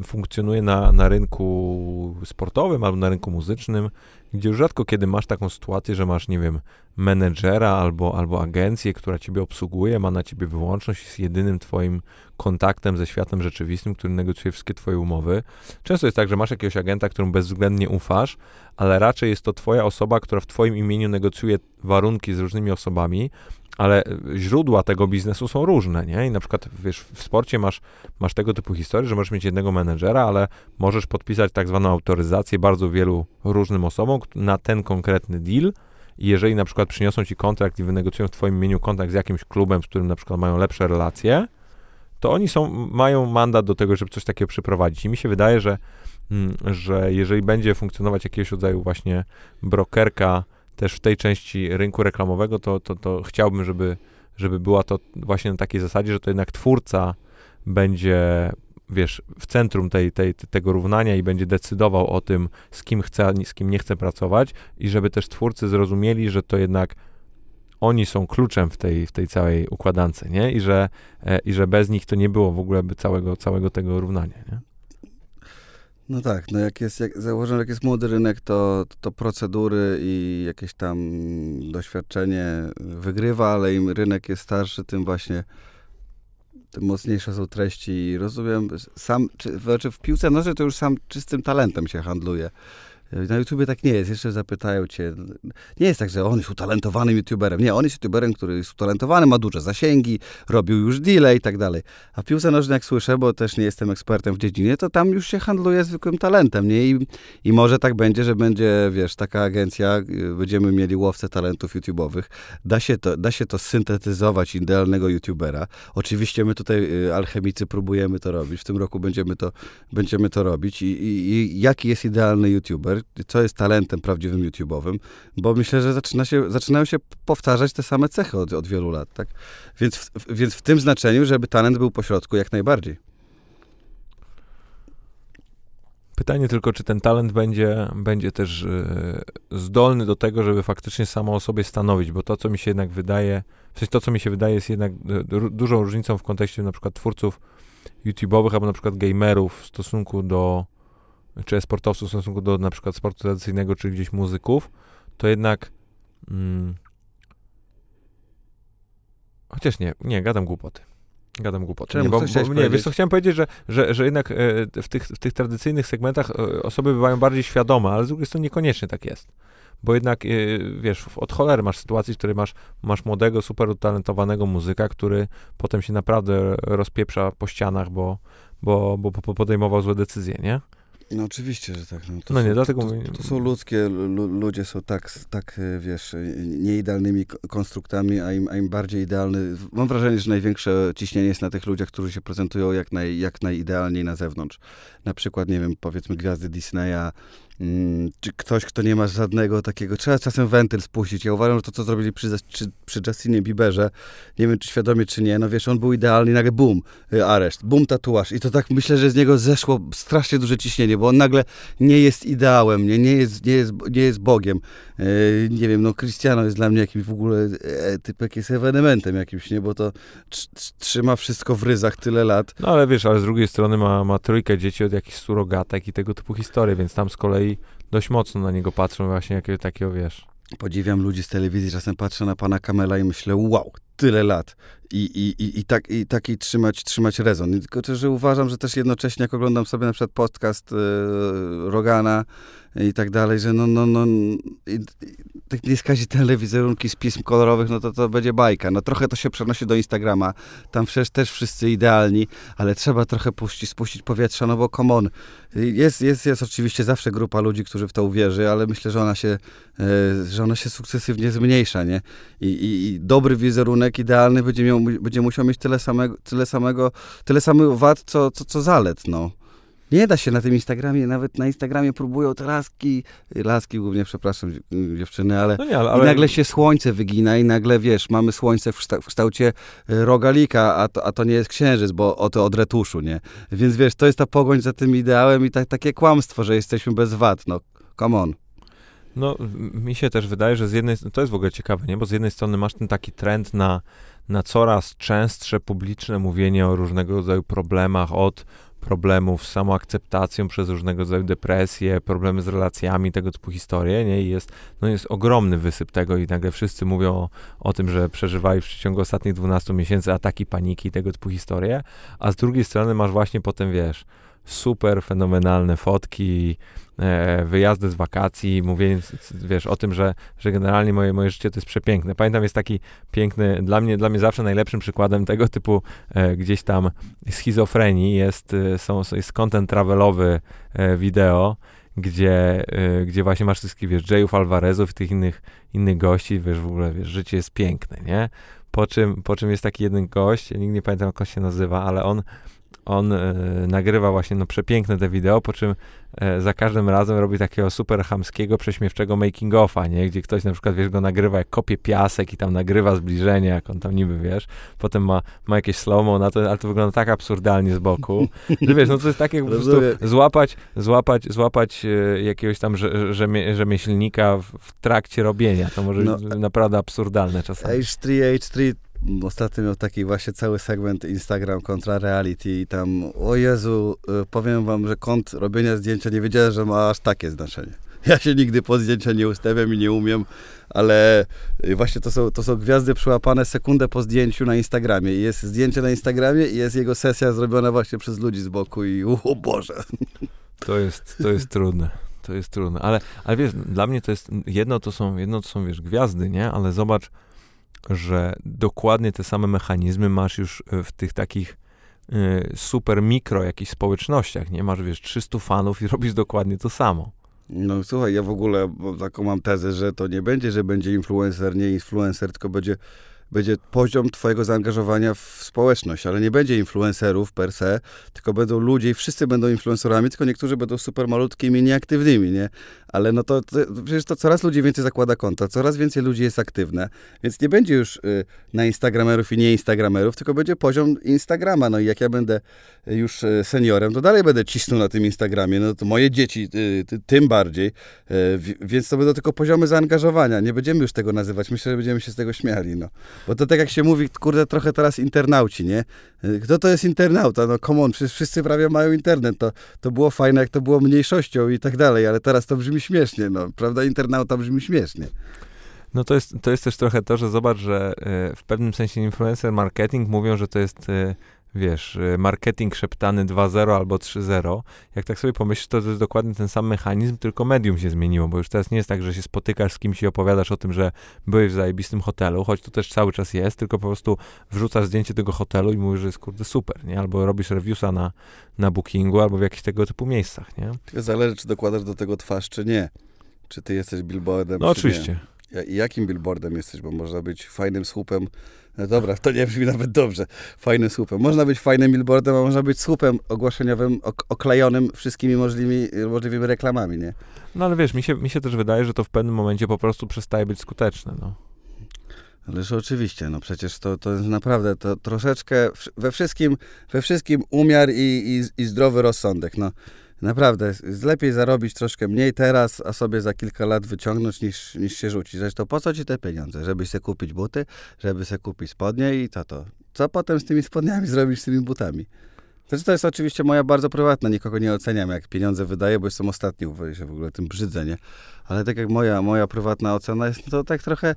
funkcjonuje na, na rynku sportowym albo na rynku muzycznym, gdzie już rzadko kiedy masz taką sytuację, że masz, nie wiem, menedżera albo, albo agencję, która ciebie obsługuje, ma na ciebie wyłączność, jest jedynym twoim kontaktem ze światem rzeczywistym, który negocjuje wszystkie twoje umowy. Często jest tak, że masz jakiegoś agenta, którym bezwzględnie ufasz, ale raczej jest to twoja osoba, która w twoim imieniu negocjuje warunki z różnymi osobami, ale źródła tego biznesu są różne, nie? I na przykład, wiesz, w sporcie masz, masz tego typu historię, że możesz mieć jednego menedżera, ale możesz podpisać tak zwaną autoryzację bardzo wielu różnym osobom na ten konkretny deal, i jeżeli na przykład przyniosą ci kontrakt i wynegocjują w twoim imieniu kontrakt z jakimś klubem, z którym na przykład mają lepsze relacje, to oni są, mają mandat do tego, żeby coś takiego przyprowadzić. I mi się wydaje, że, mm, że jeżeli będzie funkcjonować jakiegoś rodzaju właśnie brokerka też w tej części rynku reklamowego, to, to, to chciałbym, żeby, żeby była to właśnie na takiej zasadzie, że to jednak twórca będzie wiesz, w centrum tej, tej, tego równania i będzie decydował o tym, z kim chce, z kim nie chce pracować i żeby też twórcy zrozumieli, że to jednak oni są kluczem w tej, w tej całej układance, nie? I że, e, I że bez nich to nie było w ogóle by całego, całego tego równania, nie? No tak, no jak jest, jak założę, jak jest młody rynek, to, to procedury i jakieś tam doświadczenie wygrywa, ale im rynek jest starszy, tym właśnie tym mocniejsze są treści. Rozumiem, sam, czy, znaczy w piłce nożnej to już sam czystym talentem się handluje. Na YouTubie tak nie jest. Jeszcze zapytają cię. Nie jest tak, że on jest utalentowanym YouTuberem. Nie, on jest YouTuberem, który jest utalentowany, ma duże zasięgi, robił już deale i tak dalej. A w piłce nożnej, jak słyszę, bo też nie jestem ekspertem w dziedzinie, to tam już się handluje zwykłym talentem, nie? I, i może tak będzie, że będzie, wiesz, taka agencja, y, będziemy mieli łowcę talentów YouTube'owych. Da się to, da się to syntetyzować idealnego YouTubera. Oczywiście my tutaj, y, alchemicy, próbujemy to robić. W tym roku będziemy to, będziemy to robić. I, i, i jaki jest idealny YouTuber? Co jest talentem prawdziwym YouTube'owym, bo myślę, że zaczyna się, zaczynają się powtarzać te same cechy od, od wielu lat, tak? Więc w, więc w tym znaczeniu, żeby talent był pośrodku jak najbardziej. Pytanie tylko, czy ten talent będzie, będzie też yy, zdolny do tego, żeby faktycznie samo o sobie stanowić, bo to, co mi się jednak wydaje, w sensie to, co mi się wydaje, jest jednak y, dużą różnicą w kontekście na przykład twórców YouTube'owych albo na przykład gamerów w stosunku do czy sportowców w stosunku do na przykład sportu tradycyjnego, czy gdzieś muzyków, to jednak mm, chociaż nie, nie, gadam głupoty. Gadam głupoty. Czemu? Nie, bo, bo, nie wiesz co, chciałem powiedzieć, że, że, że jednak e, w, tych, w tych tradycyjnych segmentach e, osoby bywają bardziej świadome, ale z drugiej strony niekoniecznie tak jest. Bo jednak, e, wiesz, od cholery masz sytuację, w której masz, masz młodego, super utalentowanego muzyka, który potem się naprawdę rozpieprza po ścianach, bo, bo, bo podejmował złe decyzje, nie? No oczywiście, że tak. No, to No nie, są, dlatego to, mówię- to, są ludzkie, lu, ludzie są tak, tak, e, wiesz, e, nieidealnymi ko- konstruktami, a im, a im bardziej idealny, mam wrażenie, że największe ciśnienie jest na tych ludziach, którzy się prezentują jak, naj, jak najidealniej na zewnątrz. Na przykład, nie wiem, powiedzmy gwiazdy Disneya, czy ktoś, kto nie ma żadnego takiego, trzeba czasem wentyl spuścić. Ja uważam, że to, co zrobili przy, przy, przy Justinie Bieberze, nie wiem, czy świadomie, czy nie, no wiesz, on był idealny nagle bum, y, areszt, bum, tatuaż. I to tak myślę, że z niego zeszło strasznie duże ciśnienie, bo on nagle nie jest ideałem, nie, nie, jest, nie, jest, nie jest Bogiem. Y, nie wiem, no Cristiano jest dla mnie jakimś w ogóle e, typ jest ewenementem jakimś, nie, bo to tr- tr- trzyma wszystko w ryzach tyle lat. No ale wiesz, ale z drugiej strony ma, ma trójkę dzieci od jakichś surogatek i tego typu historie, więc tam z kolei dość mocno na niego patrzą właśnie jakiego takiego, wiesz. Podziwiam ludzi z telewizji, czasem patrzę na pana Kamela i myślę, wow, tyle lat. I, i, i, i, tak, i taki trzymać, trzymać rezon. Tylko że uważam, że też jednocześnie, jak oglądam sobie na przykład podcast e, Rogana i tak dalej, że no, no, no, i, i, tak nie skazi te wizerunki z pism kolorowych, no to to będzie bajka. No trochę to się przenosi do Instagrama. Tam przecież też wszyscy idealni, ale trzeba trochę puścić, spuścić powietrza, no bo come on. Jest, jest, jest oczywiście zawsze grupa ludzi, którzy w to uwierzy, ale myślę, że ona się, e, że ona się sukcesywnie zmniejsza, nie? I, i, i dobry wizerunek idealny będzie, miał, będzie musiał mieć tyle samego, tyle samego, tyle samych wad, co, co, co zalet, no. Nie da się na tym Instagramie, nawet na Instagramie próbują te laski, laski głównie, przepraszam dziew- dziewczyny, ale, No nie, ale, i nagle się słońce wygina i nagle, wiesz, mamy słońce w, kszta- w kształcie e, rogalika, a to, a to nie jest księżyc, bo oto od retuszu, nie? Więc wiesz, to jest ta pogoń za tym ideałem i ta, takie kłamstwo, że jesteśmy bez wad, no come on. No, mi się też wydaje, że z jednej to jest w ogóle ciekawe, nie? Bo z jednej strony masz ten taki trend na, na coraz częstsze publiczne mówienie o różnego rodzaju problemach, od problemów z samoakceptacją przez różnego rodzaju depresje, problemy z relacjami, tego typu historie, nie? I jest, no jest ogromny wysyp tego i nagle wszyscy mówią o, o tym, że przeżywali w przeciągu ostatnich 12 miesięcy ataki paniki tego typu historie, a z drugiej strony masz właśnie potem, wiesz, super fenomenalne fotki, e, wyjazdy z wakacji, mówienie, wiesz, o tym, że, że generalnie moje, moje życie to jest przepiękne. Pamiętam, jest taki piękny, dla mnie, dla mnie zawsze najlepszym przykładem tego typu e, gdzieś tam schizofrenii jest, e, są, jest content travelowy e, wideo, gdzie, e, gdzie właśnie masz wszystkich, wiesz, Jayów Alvarezów i tych innych, innych gości, wiesz, w ogóle, wiesz, życie jest piękne, nie? Po czym, po czym jest taki jeden gość, nigdy nie pamiętam, jak on się nazywa, ale on on e, nagrywa właśnie no, przepiękne te wideo, po czym e, za każdym razem robi takiego super chamskiego, prześmiewczego making offa, nie? Gdzie ktoś na przykład, wiesz, go nagrywa jak kopie piasek i tam nagrywa zbliżenie, jak on tam niby, wiesz, potem ma, ma jakieś slow na to, ale to wygląda tak absurdalnie z boku, że wiesz, no to jest tak jak po prostu złapać, złapać, złapać e, jakiegoś tam rze, rzemie, rzemieślnika w, w trakcie robienia, to może No. być naprawdę absurdalne czasami. H3, H3 ostatnio miał taki właśnie cały segment Instagram kontra reality i tam, o Jezu, y, powiem wam, że kąt robienia zdjęcia nie wiedziałem, że ma aż takie znaczenie. Ja się nigdy pod zdjęcia nie ustawiam i nie umiem, ale y, właśnie to są, to są gwiazdy przyłapane sekundę po zdjęciu na Instagramie. Jest zdjęcie na Instagramie i jest jego sesja zrobiona właśnie przez ludzi z boku i o Boże. To jest, to jest trudne. To jest trudne. Ale, ale wiesz, dla mnie to jest, jedno to są, jedno to są, wiesz, gwiazdy, nie? Ale zobacz, że dokładnie te same mechanizmy masz już e, w tych takich y, super mikro jakichś społecznościach, nie? Masz, wiesz, 300 fanów i robisz dokładnie to samo. No słuchaj, ja w ogóle taką mam tezę, że to nie będzie, że będzie influencer, nie influencer, tylko będzie, będzie poziom twojego zaangażowania w społeczność, ale nie będzie influencerów per se, tylko będą ludzie i wszyscy będą influencerami, tylko niektórzy będą super malutkimi, nieaktywnymi, nie? Ale no to, to przecież to coraz ludzi więcej zakłada konta, coraz więcej ludzi jest aktywne, więc nie będzie już y, na instagramerów i nie instagramerów, tylko będzie poziom Instagrama, no i jak ja będę już y, seniorem, to dalej będę cisnął na tym Instagramie, no to moje dzieci y, ty, tym bardziej, y, wi- więc to będą tylko poziomy zaangażowania, nie będziemy już tego nazywać, myślę, że będziemy się z tego śmiali, no. Bo to tak jak się mówi, kurde, trochę teraz internauci, nie? Kto to jest internauta? No come on, przecież wszyscy prawie mają internet, to, to było fajne, jak to było mniejszością i tak dalej, ale teraz to brzmi śmiesznie, no, prawda? Internauta brzmi śmiesznie. No to jest, to jest też trochę to, że zobacz, że y, w pewnym sensie influencer marketing mówią, że to jest y, wiesz, y, marketing szeptany 2.0 albo 3.0, jak tak sobie pomyślisz, to to jest dokładnie ten sam mechanizm, tylko medium się zmieniło, bo już teraz nie jest tak, że się spotykasz z kimś i opowiadasz o tym, że byłeś w zajebistym hotelu, choć to też cały czas jest, tylko po prostu wrzucasz zdjęcie tego hotelu i mówisz, że jest kurde super, nie? Albo robisz reviewsa na, na bookingu, albo w jakichś tego typu miejscach, nie? Zależy, czy dokładasz do tego twarz, czy nie. Czy ty jesteś billboardem, No czy oczywiście. nie. I jakim billboardem jesteś, bo można być fajnym słupem. No dobra, to nie brzmi nawet dobrze. Fajnym słupem. Można być fajnym billboardem, a można być słupem ogłoszeniowym, ok- oklejonym wszystkimi możliwymi, możliwymi reklamami, nie? No ale wiesz, mi się, mi się też wydaje, że to w pewnym momencie po prostu przestaje być skuteczne, no. Ależ oczywiście, no przecież to, to jest naprawdę to troszeczkę we wszystkim, we wszystkim umiar i, i, i zdrowy rozsądek. No naprawdę, lepiej zarobić troszkę mniej teraz, a sobie za kilka lat wyciągnąć niż, niż się rzucić. Zresztą po co ci te pieniądze? Żeby sobie kupić buty, żeby sobie kupić spodnie i to to. Co potem z tymi spodniami zrobić z tymi butami? Znaczy, to jest oczywiście moja bardzo prywatna, nikogo nie oceniam, jak pieniądze wydaję, bo jestem ostatni, w się w ogóle tym brzydzę, nie? Ale tak jak moja, moja prywatna ocena jest, to tak trochę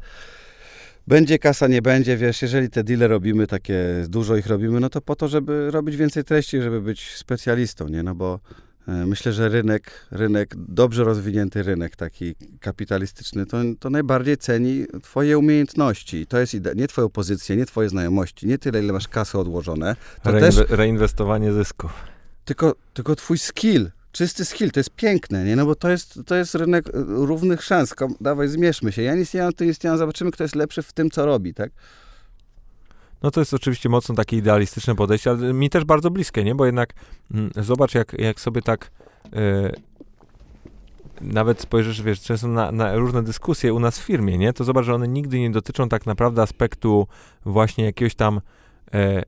będzie kasa, nie będzie, wiesz, jeżeli te deale robimy, takie dużo ich robimy, no to po to, żeby robić więcej treści, żeby być specjalistą, nie? No bo myślę, że rynek, rynek, dobrze rozwinięty rynek taki kapitalistyczny, to, to najbardziej ceni twoje umiejętności. To jest ide- nie twoją pozycję, nie twoje znajomości, nie tyle, ile masz kasy odłożone, to Reinwe- też Reinwestowanie zysków. tylko, tylko twój skill, czysty skill, to jest piękne, nie? No bo to jest, to jest rynek e, równych szans. Dawaj, zmierzmy się. Ja nie mam, ty mam, zobaczymy, kto jest lepszy w tym, co robi, tak? No to jest oczywiście mocno takie idealistyczne podejście, ale mi też bardzo bliskie, nie? Bo jednak mm, zobacz, jak, jak sobie tak e, nawet spojrzysz, wiesz, często na, na różne dyskusje u nas w firmie, nie? To zobacz, że one nigdy nie dotyczą tak naprawdę aspektu właśnie jakiegoś tam e,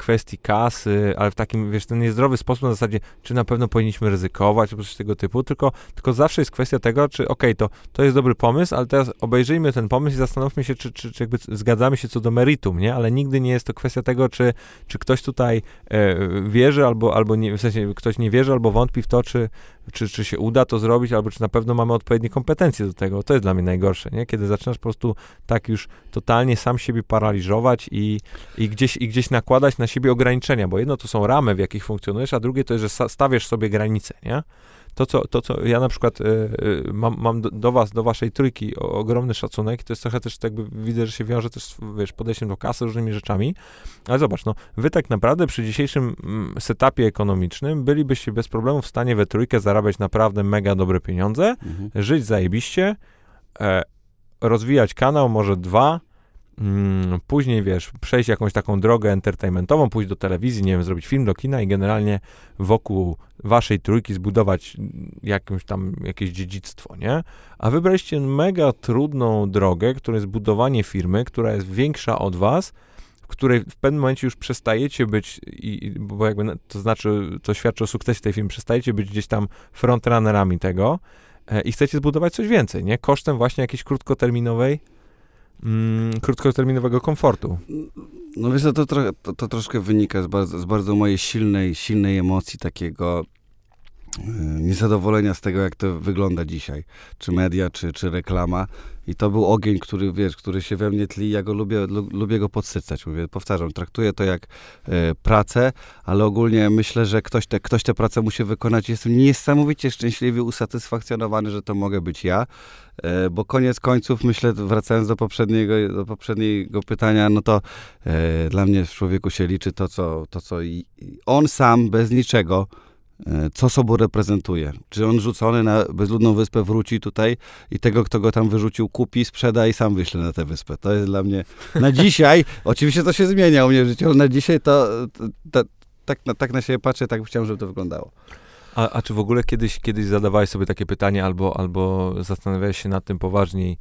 kwestii kasy, ale w takim, wiesz, ten niezdrowy sposób na zasadzie, czy na pewno powinniśmy ryzykować, albo coś tego typu, tylko, tylko zawsze jest kwestia tego, czy okej, to, to jest dobry pomysł, ale teraz obejrzyjmy ten pomysł i zastanówmy się, czy, czy, czy jakby zgadzamy się co do meritum, nie? Ale nigdy nie jest to kwestia tego, czy, czy ktoś tutaj e, wierzy, albo, albo nie, w sensie ktoś nie wierzy, albo wątpi w to, czy, czy, czy się uda to zrobić, albo czy na pewno mamy odpowiednie kompetencje do tego. To jest dla mnie najgorsze, nie? Kiedy zaczynasz po prostu tak już totalnie sam siebie paraliżować i, i, gdzieś, i gdzieś nakładać na siebie ograniczenia, bo jedno to są ramy, w jakich funkcjonujesz, a drugie to jest, że stawiasz sobie granice, nie? To co, to, co ja na przykład y, y, mam, mam do, do was, do waszej trójki o, ogromny szacunek, to jest trochę też jakby widzę, że się wiąże też, wiesz, podejściem do kasy, różnymi rzeczami, ale zobacz, no, wy tak naprawdę przy dzisiejszym mm, setupie ekonomicznym bylibyście bez problemu w stanie we trójkę zarabiać naprawdę mega dobre pieniądze, Mhm. żyć zajebiście, e, rozwijać kanał, może dwa, mm, później, wiesz, przejść jakąś taką drogę entertainmentową, pójść do telewizji, nie wiem, zrobić film do kina i generalnie wokół waszej trójki zbudować jakąś tam, jakieś dziedzictwo, nie? A wybraliście mega trudną drogę, którą jest budowanie firmy, która jest większa od was, w której w pewnym momencie już przestajecie być, i, bo jakby to znaczy, to świadczy o sukcesie tej firmy, przestajecie być gdzieś tam frontrunnerami tego, e, i chcecie zbudować coś więcej, nie? Kosztem właśnie jakiejś krótkoterminowej, mm, krótkoterminowego komfortu. No wiesz, to, to, to troszkę wynika z bardzo, z bardzo mojej silnej, silnej emocji takiego niezadowolenia z tego, jak to wygląda dzisiaj. Czy media, czy, czy reklama. I to był ogień, który, wiesz, który się we mnie tli, ja go lubię, lu, lubię go podsycać. Mówię, powtarzam, traktuję to jak e, pracę, ale ogólnie myślę, że ktoś, te, ktoś tę pracę musi wykonać. Jestem niesamowicie szczęśliwy, usatysfakcjonowany, że to mogę być ja. E, bo koniec końców, myślę, wracając do poprzedniego, do poprzedniego pytania, no to dla mnie w człowieku się liczy to, co, to, co i, on sam, bez niczego, co sobą reprezentuje. Czy on rzucony na bezludną wyspę wróci tutaj i tego, kto go tam wyrzucił, kupi, sprzeda i sam wyśle na tę wyspę. To jest dla mnie na dzisiaj, oczywiście to się zmienia u mnie w życiu, ale na dzisiaj to, to, to tak, na, tak na siebie patrzę, tak chciałem, żeby to wyglądało. A, a czy w ogóle kiedyś, kiedyś zadawałeś sobie takie pytanie, albo, albo zastanawiałeś się nad tym poważniej,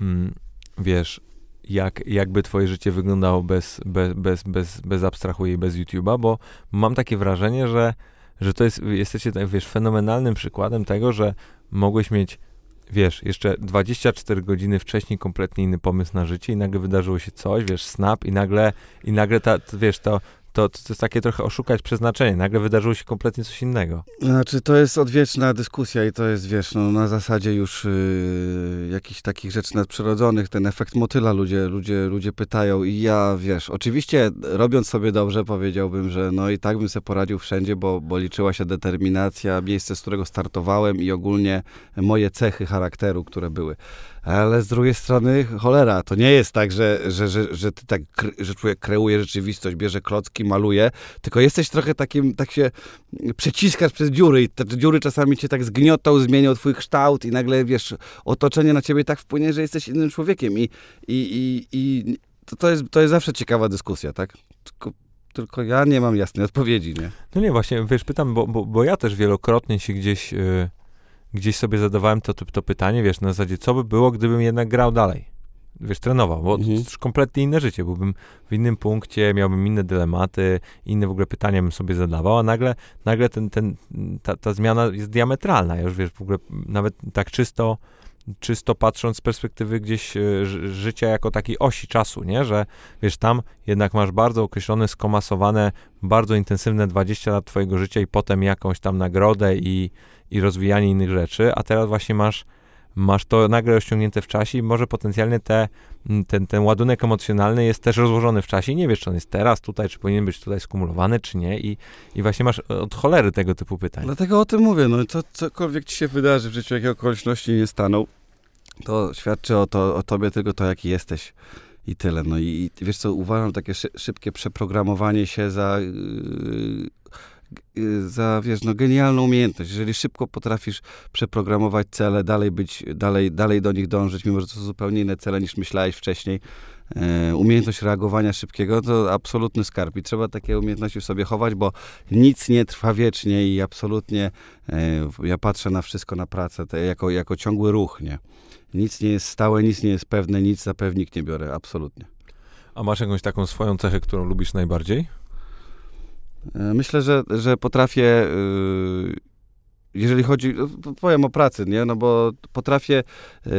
mm, wiesz, jak, jakby twoje życie wyglądało bez, bez, bez, bez, bez abstrahuję i bez YouTube'a, bo mam takie wrażenie, że, że to jest, jesteście, tak, wiesz, fenomenalnym przykładem tego, że mogłeś mieć, wiesz, jeszcze 24 godziny wcześniej kompletnie inny pomysł na życie i nagle wydarzyło się coś, wiesz, snap i nagle, i nagle ta, wiesz, to, to, to jest takie trochę oszukać przeznaczenie. Nagle wydarzyło się kompletnie coś innego. Znaczy, to jest odwieczna dyskusja i to jest, wiesz, no, na zasadzie już yy, jakichś takich rzeczy nadprzyrodzonych, ten efekt motyla ludzie, ludzie, ludzie pytają i ja, wiesz, oczywiście robiąc sobie dobrze powiedziałbym, że no i tak bym sobie poradził wszędzie, bo, bo liczyła się determinacja, miejsce, z którego startowałem i ogólnie moje cechy charakteru, które były. Ale z drugiej strony, cholera, to nie jest tak, że, że, że, że ty tak, że człowiek kreuje rzeczywistość, bierze klocki, maluje, tylko jesteś trochę takim, tak się przeciskasz przez dziury i te dziury czasami cię tak zgniotą, zmienią twój kształt i nagle, wiesz, otoczenie na ciebie tak wpłynie, że jesteś innym człowiekiem i, i, i, i to, to, jest, to jest zawsze ciekawa dyskusja, tak? Tylko, tylko ja nie mam jasnej odpowiedzi, nie? No nie, właśnie, wiesz, pytam, bo, bo, bo ja też wielokrotnie się gdzieś... Yy gdzieś sobie zadawałem to, to, to, pytanie, wiesz, na zasadzie, co by było, gdybym jednak grał dalej? Wiesz, trenował, bo mhm. to już kompletnie inne życie. Byłbym w innym punkcie, miałbym inne dylematy, inne w ogóle pytania bym sobie zadawał, a nagle, nagle ten, ten, ta, ta zmiana jest diametralna. Ja już wiesz, w ogóle nawet tak czysto, czysto patrząc z perspektywy gdzieś e, życia jako takiej osi czasu, nie? Że wiesz, tam jednak masz bardzo określone, skomasowane, bardzo intensywne 20 lat twojego życia i potem jakąś tam nagrodę i, i rozwijanie innych rzeczy, a teraz właśnie masz, masz to nagle rozciągnięte w czasie i może potencjalnie te, ten, ten ładunek emocjonalny jest też rozłożony w czasie i nie wiesz, czy on jest teraz tutaj, czy powinien być tutaj skumulowany, czy nie i, i właśnie masz od cholery tego typu pytań. Dlatego o tym mówię, no co, cokolwiek ci się wydarzy w życiu, jakie okoliczności nie staną, to świadczy o, to, o tobie tylko to, jaki jesteś i tyle. No i, i wiesz co, uważam takie szybkie przeprogramowanie się za yy, za, wiesz, no, genialną umiejętność. Jeżeli szybko potrafisz przeprogramować cele, dalej być, dalej, dalej do nich dążyć, mimo że to są zupełnie inne cele niż myślałeś wcześniej, e, umiejętność reagowania szybkiego to absolutny skarb i trzeba takie umiejętności w sobie chować, bo nic nie trwa wiecznie i absolutnie e, ja patrzę na wszystko, na pracę jako, jako ciągły ruch, nie? Nic nie jest stałe, nic nie jest pewne, nic za pewnik nie biorę, absolutnie. A masz jakąś taką swoją cechę, którą lubisz najbardziej? E, myślę, że, że potrafię, y, jeżeli chodzi, no, powiem o pracy, nie? No bo potrafię y,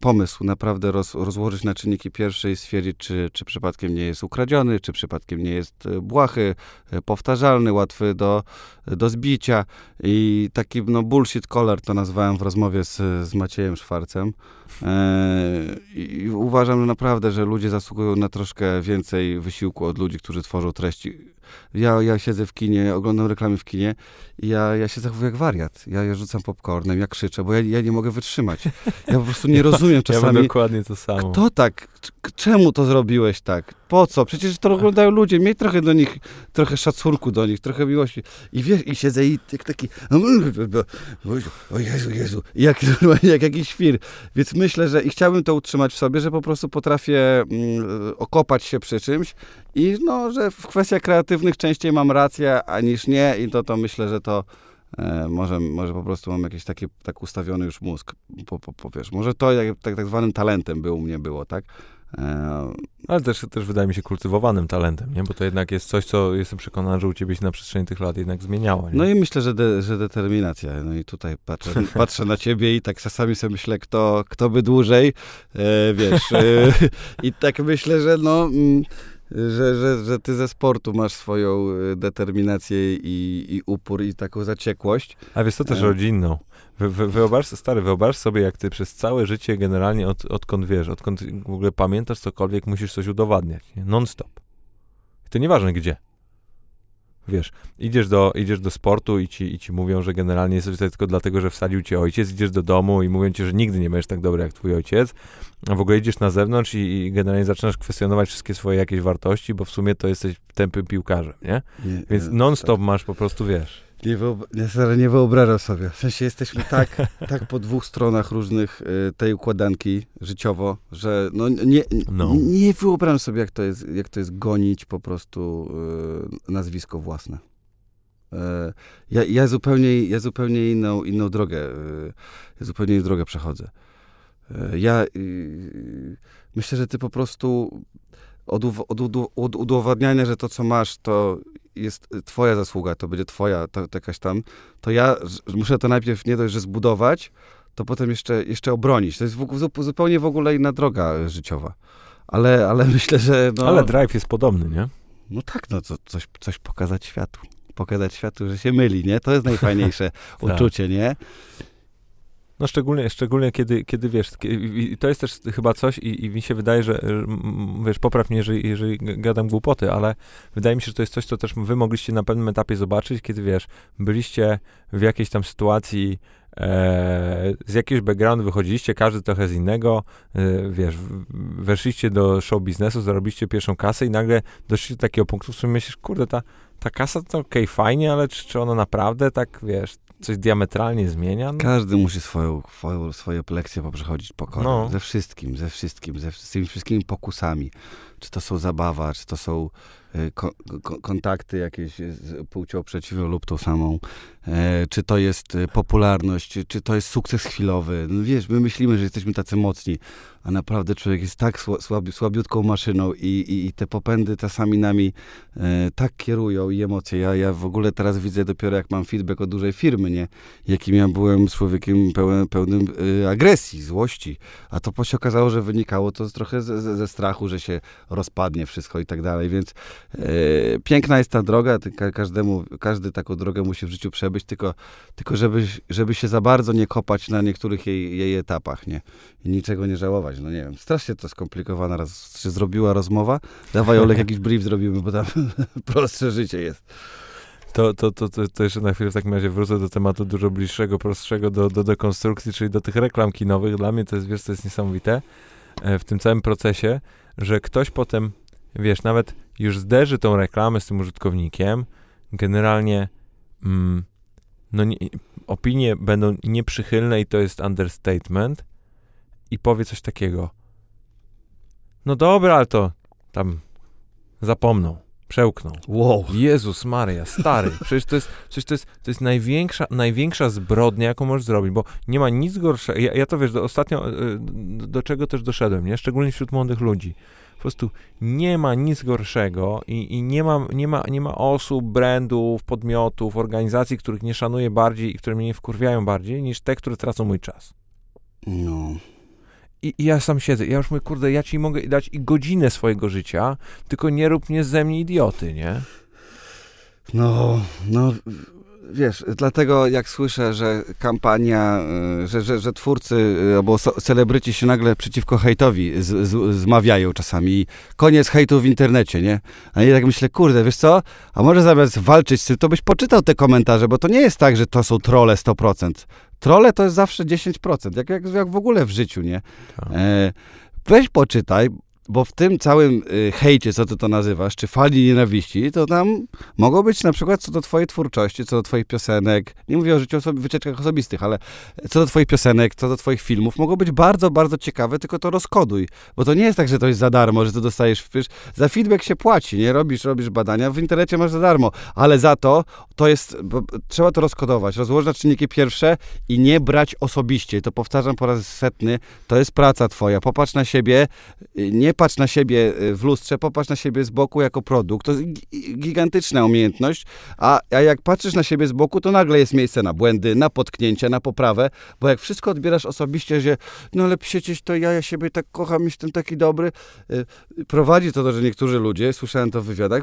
pomysł naprawdę roz, rozłożyć na czynniki pierwsze i stwierdzić, czy, czy przypadkiem nie jest ukradziony, czy przypadkiem nie jest błahy, powtarzalny, łatwy do, do zbicia i taki no bullshit color to nazwałem w rozmowie z, z Maciejem Szwarcem. E, I uważam że naprawdę, że ludzie zasługują na troszkę więcej wysiłku od ludzi, którzy tworzą treści ja, ja siedzę w kinie, oglądam reklamy w kinie i ja, ja się zachowuję jak wariat. Ja, ja rzucam popcornem, ja krzyczę, bo ja, ja nie mogę wytrzymać. Ja po prostu nie rozumiem czasami. Ja mam dokładnie to samo. Kto tak? Czemu to zrobiłeś tak? Po co? Przecież to oglądają ludzie. Miej trochę do nich, trochę szacunku do nich, trochę miłości. I wiesz, i siedzę i jak taki, o Jezu, Jezu, jak, jak jakiś świr. Więc myślę, że i chciałbym to utrzymać w sobie, że po prostu potrafię mm, okopać się przy czymś i no, że w kwestiach kreatywnych częściej mam rację, a niż nie i to, to myślę, że to e, może, może po prostu mam jakiś taki tak ustawiony już mózg, po, po, po, wiesz, może to jak, tak, tak zwanym talentem był u mnie było, tak? E, Ale też, też wydaje mi się kultywowanym talentem, nie? Bo to jednak jest coś, co jestem przekonany, że u ciebie się na przestrzeni tych lat jednak zmieniało. Nie? No i myślę, że, de, że determinacja. No i tutaj patrzę, patrzę na ciebie i tak czasami sobie myślę, kto, kto by dłużej, e, wiesz. E, I tak myślę, że no... Mm, że, że, że ty ze sportu masz swoją e, determinację i, i upór i taką zaciekłość. A wiesz, to też e... rodzinną. Wy, wy, wyobraź, stary, wyobraź sobie, jak ty przez całe życie generalnie, od, odkąd wiesz, odkąd w ogóle pamiętasz cokolwiek, musisz coś udowadniać, non-stop. I to nieważne gdzie wiesz, idziesz do, idziesz do sportu i ci, i ci mówią, że generalnie jesteś tutaj tylko dlatego, że wsadził cię ojciec, idziesz do domu i mówią ci, że nigdy nie będziesz tak dobry jak twój ojciec, a w ogóle idziesz na zewnątrz i, i generalnie zaczynasz kwestionować wszystkie swoje jakieś wartości, bo w sumie to jesteś tępym piłkarzem, nie? nie Więc non-stop tak. masz po prostu, wiesz, nie, wyob- nie wyobrażam sobie. W sensie jesteśmy tak, tak po dwóch stronach różnych y, tej układanki życiowo, że no, nie, no. nie wyobrażam sobie, jak to jest, jak to jest gonić po prostu y, nazwisko własne. Y, ja, ja, zupełnie, ja zupełnie inną, inną drogę, ja zupełnie inną drogę przechodzę. Ja myślę, że ty po prostu od, od, od, udowadniania, że to, co masz, to jest twoja zasługa, to będzie twoja, to, to jakaś tam, to ja muszę to najpierw nie dość, że zbudować, to potem jeszcze, jeszcze obronić. To jest w, zupełnie w ogóle inna droga życiowa. Ale, ale myślę, że... No, ale drive jest podobny, nie? No tak, no to coś, coś pokazać światu. Pokazać światu, że się myli, nie? To jest najfajniejsze uczucie, nie? No szczególnie, szczególnie kiedy, kiedy wiesz, i to jest też chyba coś i, i mi się wydaje, że wiesz, popraw mnie, jeżeli, jeżeli gadam głupoty, ale wydaje mi się, że to jest coś, co też wy mogliście na pewnym etapie zobaczyć, kiedy wiesz, byliście w jakiejś tam sytuacji e, z jakiegoś backgroundu wychodziliście, każdy trochę z innego, e, wiesz, weszliście do show biznesu, zarobiliście pierwszą kasę i nagle doszliście do takiego punktu, w którym myślisz, kurde, ta, ta kasa to okej, okay, fajnie, ale czy, czy ona naprawdę tak, wiesz, coś diametralnie zmienia? No. Każdy musi swoją, swoją, swoje lekcje poprzechodzić pokorę. No. Ze wszystkim, ze wszystkim, ze, z tymi wszystkimi pokusami. Czy to są zabawa, czy to są y, ko, ko, kontakty jakieś z płcią przeciwną lub tą samą. E, czy to jest y, popularność, czy, to jest sukces chwilowy. No wiesz, my myślimy, że jesteśmy tacy mocni, a naprawdę człowiek jest tak słabi, słabiutką maszyną i, i, i, te popędy czasami nami e, tak kierują i emocje. Ja, ja w ogóle teraz widzę dopiero, jak mam feedback od dużej firmy, nie? Jakim ja byłem człowiekiem pełen, pełnym e, agresji, złości. A to się okazało, że wynikało to trochę ze, ze strachu, że się rozpadnie wszystko i tak dalej, więc e, piękna jest ta droga, każdemu, każdy taką drogę musi w życiu przebyć, tylko, tylko żeby, żeby się za bardzo nie kopać na niektórych jej, jej etapach, nie? I niczego nie żałować, no nie wiem, strasznie to skomplikowana raz się zrobiła rozmowa, dawaj Olek jakiś brief zrobimy, bo tam prostsze życie jest. To, to, to, to, to jeszcze na chwilę w takim razie wrócę do tematu dużo bliższego, prostszego do, do czyli do tych reklam kinowych. Dla mnie to jest, wiesz, to jest niesamowite e, w tym całym procesie, że ktoś potem, wiesz, nawet już zderzy tą reklamę z tym użytkownikiem, generalnie mm, no nie, opinie będą nieprzychylne i to jest understatement i powie coś takiego. No dobra, ale to tam zapomną, przełkną. Wow. Jezus Maria, stary. Przecież to jest, przecież to jest, to jest największa, największa zbrodnia, jaką możesz zrobić, bo nie ma nic gorszego. Ja, ja to wiesz, do, ostatnio do, e, do czego też doszedłem, nie? Szczególnie wśród młodych ludzi po prostu nie ma nic gorszego i, i, nie, ma, nie, ma, nie ma osób, brandów, podmiotów, organizacji, których nie szanuję bardziej i które mnie nie wkurwiają bardziej, niż te, które tracą mój czas. No. I, I, ja sam siedzę, ja już mówię, kurde, ja ci mogę dać i godzinę swojego życia, tylko nie rób mnie ze mnie idioty, nie? No, no, wiesz, dlatego jak słyszę, że kampania, y, że, że, że twórcy y, albo celebryci się nagle przeciwko hejtowi z, z, zmawiają czasami. Koniec hejtu w internecie, nie? A ja tak myślę, kurde, wiesz co? A może zamiast walczyć z tym, to byś poczytał te komentarze, bo to nie jest tak, że to są trole 100%. Trole to jest zawsze 10%, jak, jak, jak w ogóle w życiu, nie? Tak. E, weź poczytaj, bo w tym całym y, hejcie, co ty to nazywasz, czy fali nienawiści, to tam mogą być na przykład co do twojej twórczości, co do twoich piosenek, nie mówię o życiu osobi wycieczkach osobistych, ale co do twoich piosenek, co do twoich filmów, mogą być bardzo, bardzo ciekawe, tylko to rozkoduj, bo to nie jest tak, że to jest za darmo, że to dostajesz, wiesz, za feedback się płaci, nie? Robisz, robisz badania, w internecie masz za darmo, ale za to, to jest, trzeba to rozkodować, rozłożyć na czynniki pierwsze i nie brać osobiście, to powtarzam po raz setny, to jest praca twoja, popatrz na siebie, nie patrz na siebie y, w lustrze, popatrz na siebie z boku jako produkt. To jest gigantyczna umiejętność, a, a jak patrzysz na siebie z boku, to nagle jest miejsce na błędy, na potknięcia, na poprawę, bo jak wszystko odbierasz osobiście, że no ale przecież to ja, ja siebie tak kocham, jestem taki dobry, y, prowadzi to do, że niektórzy ludzie, słyszałem to w wywiadach,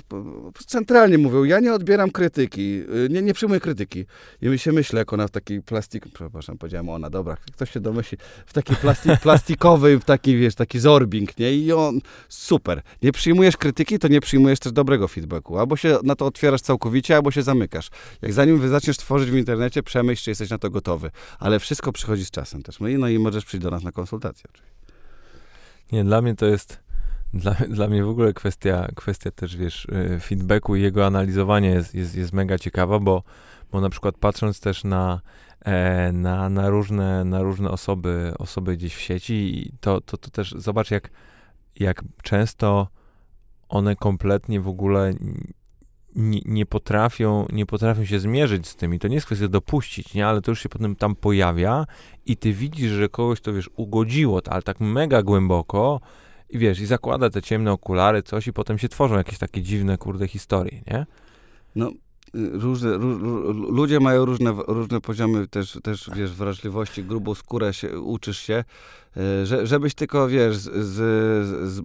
centralnie mówią, ja nie odbieram krytyki, y, nie, nie przyjmuję krytyki. I mi się myślę, jak ona w takiej plastik, przepraszam, powiedziałem ona, dobra, ktoś się domyśli, w takiej plastik, plastikowej, w taki, wiesz, taki zorbing, nie? I on super. Nie przyjmujesz krytyki, to nie przyjmujesz też dobrego feedbacku. Albo się na to otwierasz całkowicie, albo się zamykasz. Jak zanim zaczniesz tworzyć w internecie, przemyśl, czy jesteś na to gotowy. Ale wszystko przychodzi z czasem też. No i, no i możesz przyjść do nas na konsultację. Nie, dla mnie to jest dla, dla mnie w ogóle kwestia, kwestia też, wiesz, y, feedbacku i jego analizowania jest, jest, jest mega ciekawa, bo, bo na przykład patrząc też na, e, na, na, różne, na różne osoby, osoby gdzieś w sieci, to, to, to też zobacz, jak jak często one kompletnie w ogóle nie, nie, potrafią, nie potrafią się zmierzyć z tym i to nie jest kwestia dopuścić, nie, ale to już się potem tam pojawia i ty widzisz, że kogoś to, wiesz, ugodziło, ale tak mega głęboko i wiesz, i zakłada te ciemne okulary, coś i potem się tworzą jakieś takie dziwne, kurde, historie, nie? No, różne, ró, ludzie mają różne, różne poziomy też, też, wiesz, wrażliwości, grubą skórę się, uczysz się. E, że, żebyś tylko, wiesz, z, z, z,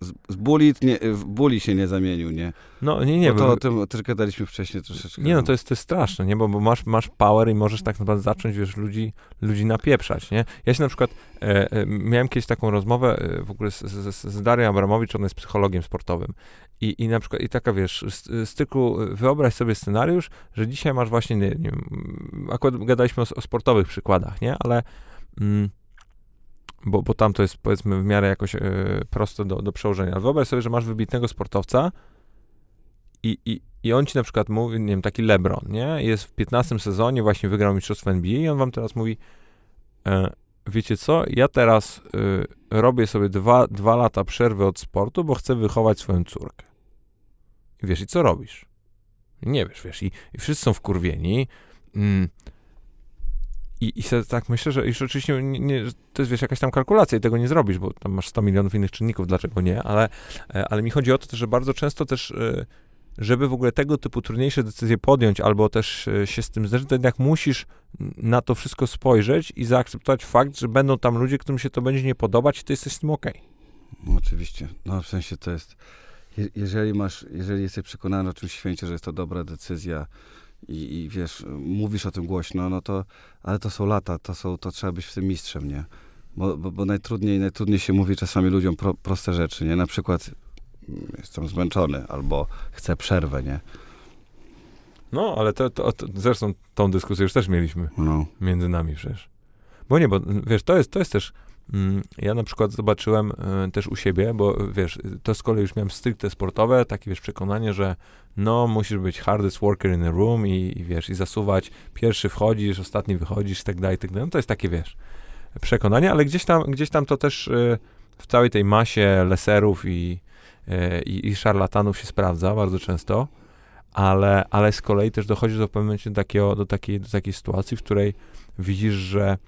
z, z nie, w buli się nie zamienił, nie? No nie, nie. Bo to bo- o tym też gadaliśmy wcześniej troszeczkę. Nie, no to jest, to jest straszne, nie? Bo, bo masz, masz power i możesz tak naprawdę zacząć, wiesz, ludzi, ludzi napieprzać, nie? Ja się na przykład, e, e, miałem kiedyś taką rozmowę e, w ogóle z, z, z Darią Abramowicz, ona jest psychologiem sportowym. I, I na przykład, i taka, wiesz, z, z cyklu, wyobraź sobie scenariusz, że dzisiaj masz właśnie, nie, nie wiem, akurat gadaliśmy o, o sportowych przykładach, nie? Ale, mm, bo, bo tam to jest, powiedzmy, w miarę jakoś e, proste do, do przełożenia. Wyobraź sobie, że masz wybitnego sportowca, i, i, I on ci na przykład mówi, nie wiem, taki LeBron, nie? Jest w 15 sezonie, właśnie wygrał mistrzostwo NBA i on wam teraz mówi, e, wiecie co, ja teraz e, robię sobie dwa, dwa lata przerwy od sportu, bo chcę wychować swoją córkę. I wiesz, i co robisz? Nie wiesz, wiesz, i, i wszyscy są wkurwieni. Mm, i, I tak myślę, że już oczywiście nie, nie, to jest wiesz, jakaś tam kalkulacja i tego nie zrobisz, bo tam masz 100 milionów innych czynników, dlaczego nie, ale, e, ale mi chodzi o to że bardzo często też e, żeby w ogóle tego typu trudniejsze decyzje podjąć, albo też e, się z tym zderzyć, to jednak musisz na to wszystko spojrzeć i zaakceptować fakt, że będą tam ludzie, którym się to będzie nie podobać i ty jesteś z tym okej. No, oczywiście. No w sensie to jest, je, jeżeli masz, jeżeli jesteś przekonany o czymś święcie, że jest to dobra decyzja i, i wiesz, mówisz o tym głośno, no to, ale to są lata, to są, to trzeba być w tym mistrzem, nie? Bo, bo, bo najtrudniej, najtrudniej się mówi czasami ludziom pro, proste rzeczy, nie? Na przykład mm, jestem zmęczony albo chcę przerwę, nie? No, ale to, to, to, zresztą tą dyskusję już też mieliśmy No. między nami przecież. Bo nie, bo wiesz, to jest, to jest też, ja na przykład zobaczyłem y, też u siebie, bo wiesz, to z kolei już miałem stricte sportowe, takie wiesz, przekonanie, że no, musisz być hardest worker in a room i, i wiesz, i zasuwać, pierwszy wchodzisz, ostatni wychodzisz i tak dalej, i tak dalej. No to jest takie, wiesz, przekonanie, ale gdzieś tam, gdzieś tam to też y, w całej tej masie leserów i, y, i, i szarlatanów się sprawdza bardzo często, ale, ale z kolei też dochodzi do pewnym momencie do, takiego, do, takiej, do takiej sytuacji, w której widzisz, że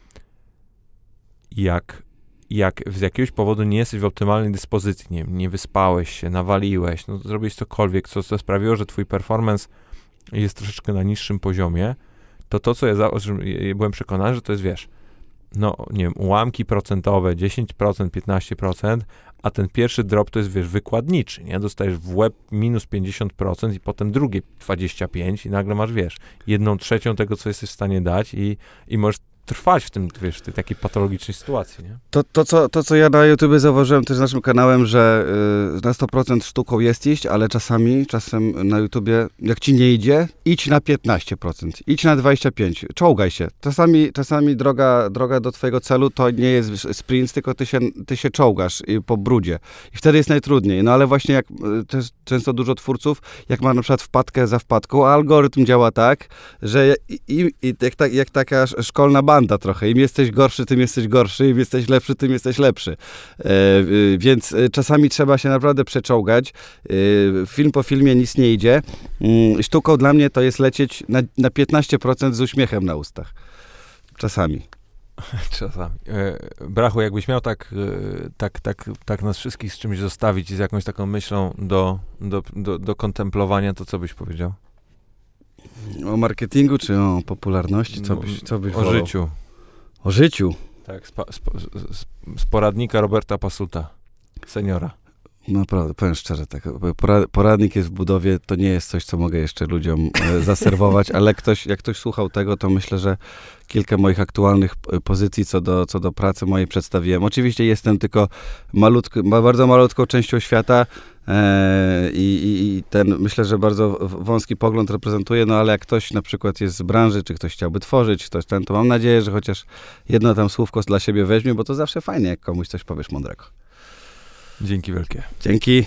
jak, jak z jakiegoś powodu nie jesteś w optymalnej dyspozycji, nie, nie wyspałeś się, nawaliłeś, no zrobiłeś cokolwiek, co, co sprawiło, że twój performance jest troszeczkę na niższym poziomie, to to, co ja, za, ja byłem przekonany, że to jest, wiesz, no, nie wiem, ułamki procentowe, 10%, 15%, a ten pierwszy drop to jest, wiesz, wykładniczy, nie? Dostajesz w łeb minus 50% i potem drugie 25% i nagle masz, wiesz, jedną trzecią tego, co jesteś w stanie dać i, i możesz trwać w tym, wiesz, tej takiej patologicznej sytuacji, nie? To, to, co, to, co ja na YouTube zauważyłem też z naszym kanałem, że y, na 100% sztuką jest iść, ale czasami, czasem na YouTubie, jak ci nie idzie, idź na 15%, idź na 25%, czołgaj się. Czasami, czasami droga, droga do twojego celu to nie jest sprint, tylko ty się, ty się czołgasz po brudzie. I wtedy jest najtrudniej. No ale właśnie jak y, często dużo twórców, jak ma na przykład wpadkę za wpadką, a algorytm działa tak, że i, i, jak, ta, jak taka sz- szkolna banda trochę. Im jesteś gorszy, tym jesteś gorszy, im jesteś lepszy, tym jesteś lepszy. E, y, więc y, czasami trzeba się naprawdę przeczołgać. Film po filmie nic nie idzie. Mm, sztuką dla mnie to jest lecieć na, na 15% z uśmiechem na ustach. Czasami. Czasami. E, Brachu, jakbyś miał tak, e, tak, tak, tak nas wszystkich z czymś zostawić i z jakąś taką myślą do, do, do, do kontemplowania, to co byś powiedział? O marketingu czy o popularności? Co No, byś, co byś O wolał? życiu. O życiu. Tak, z, pa- z, z, z poradnika Roberta Pasuta, seniora. Naprawdę, powiem szczerze, tak, pora- poradnik jest w budowie, to nie jest coś, co mogę jeszcze ludziom e, zaserwować, ale ktoś, jak ktoś słuchał tego, to myślę, że kilka moich aktualnych e, pozycji co do, co do pracy mojej przedstawiłem. Oczywiście jestem tylko malutko, ma- bardzo malutką częścią świata i, i, i ten, myślę, że bardzo wąski pogląd reprezentuję, no ale jak ktoś na przykład jest z branży, czy ktoś chciałby tworzyć, ktoś ten, to mam nadzieję, że chociaż jedno tam słówko dla siebie weźmie, bo to zawsze fajnie, jak komuś coś powiesz mądrego. Dzięki wielkie. Dzięki.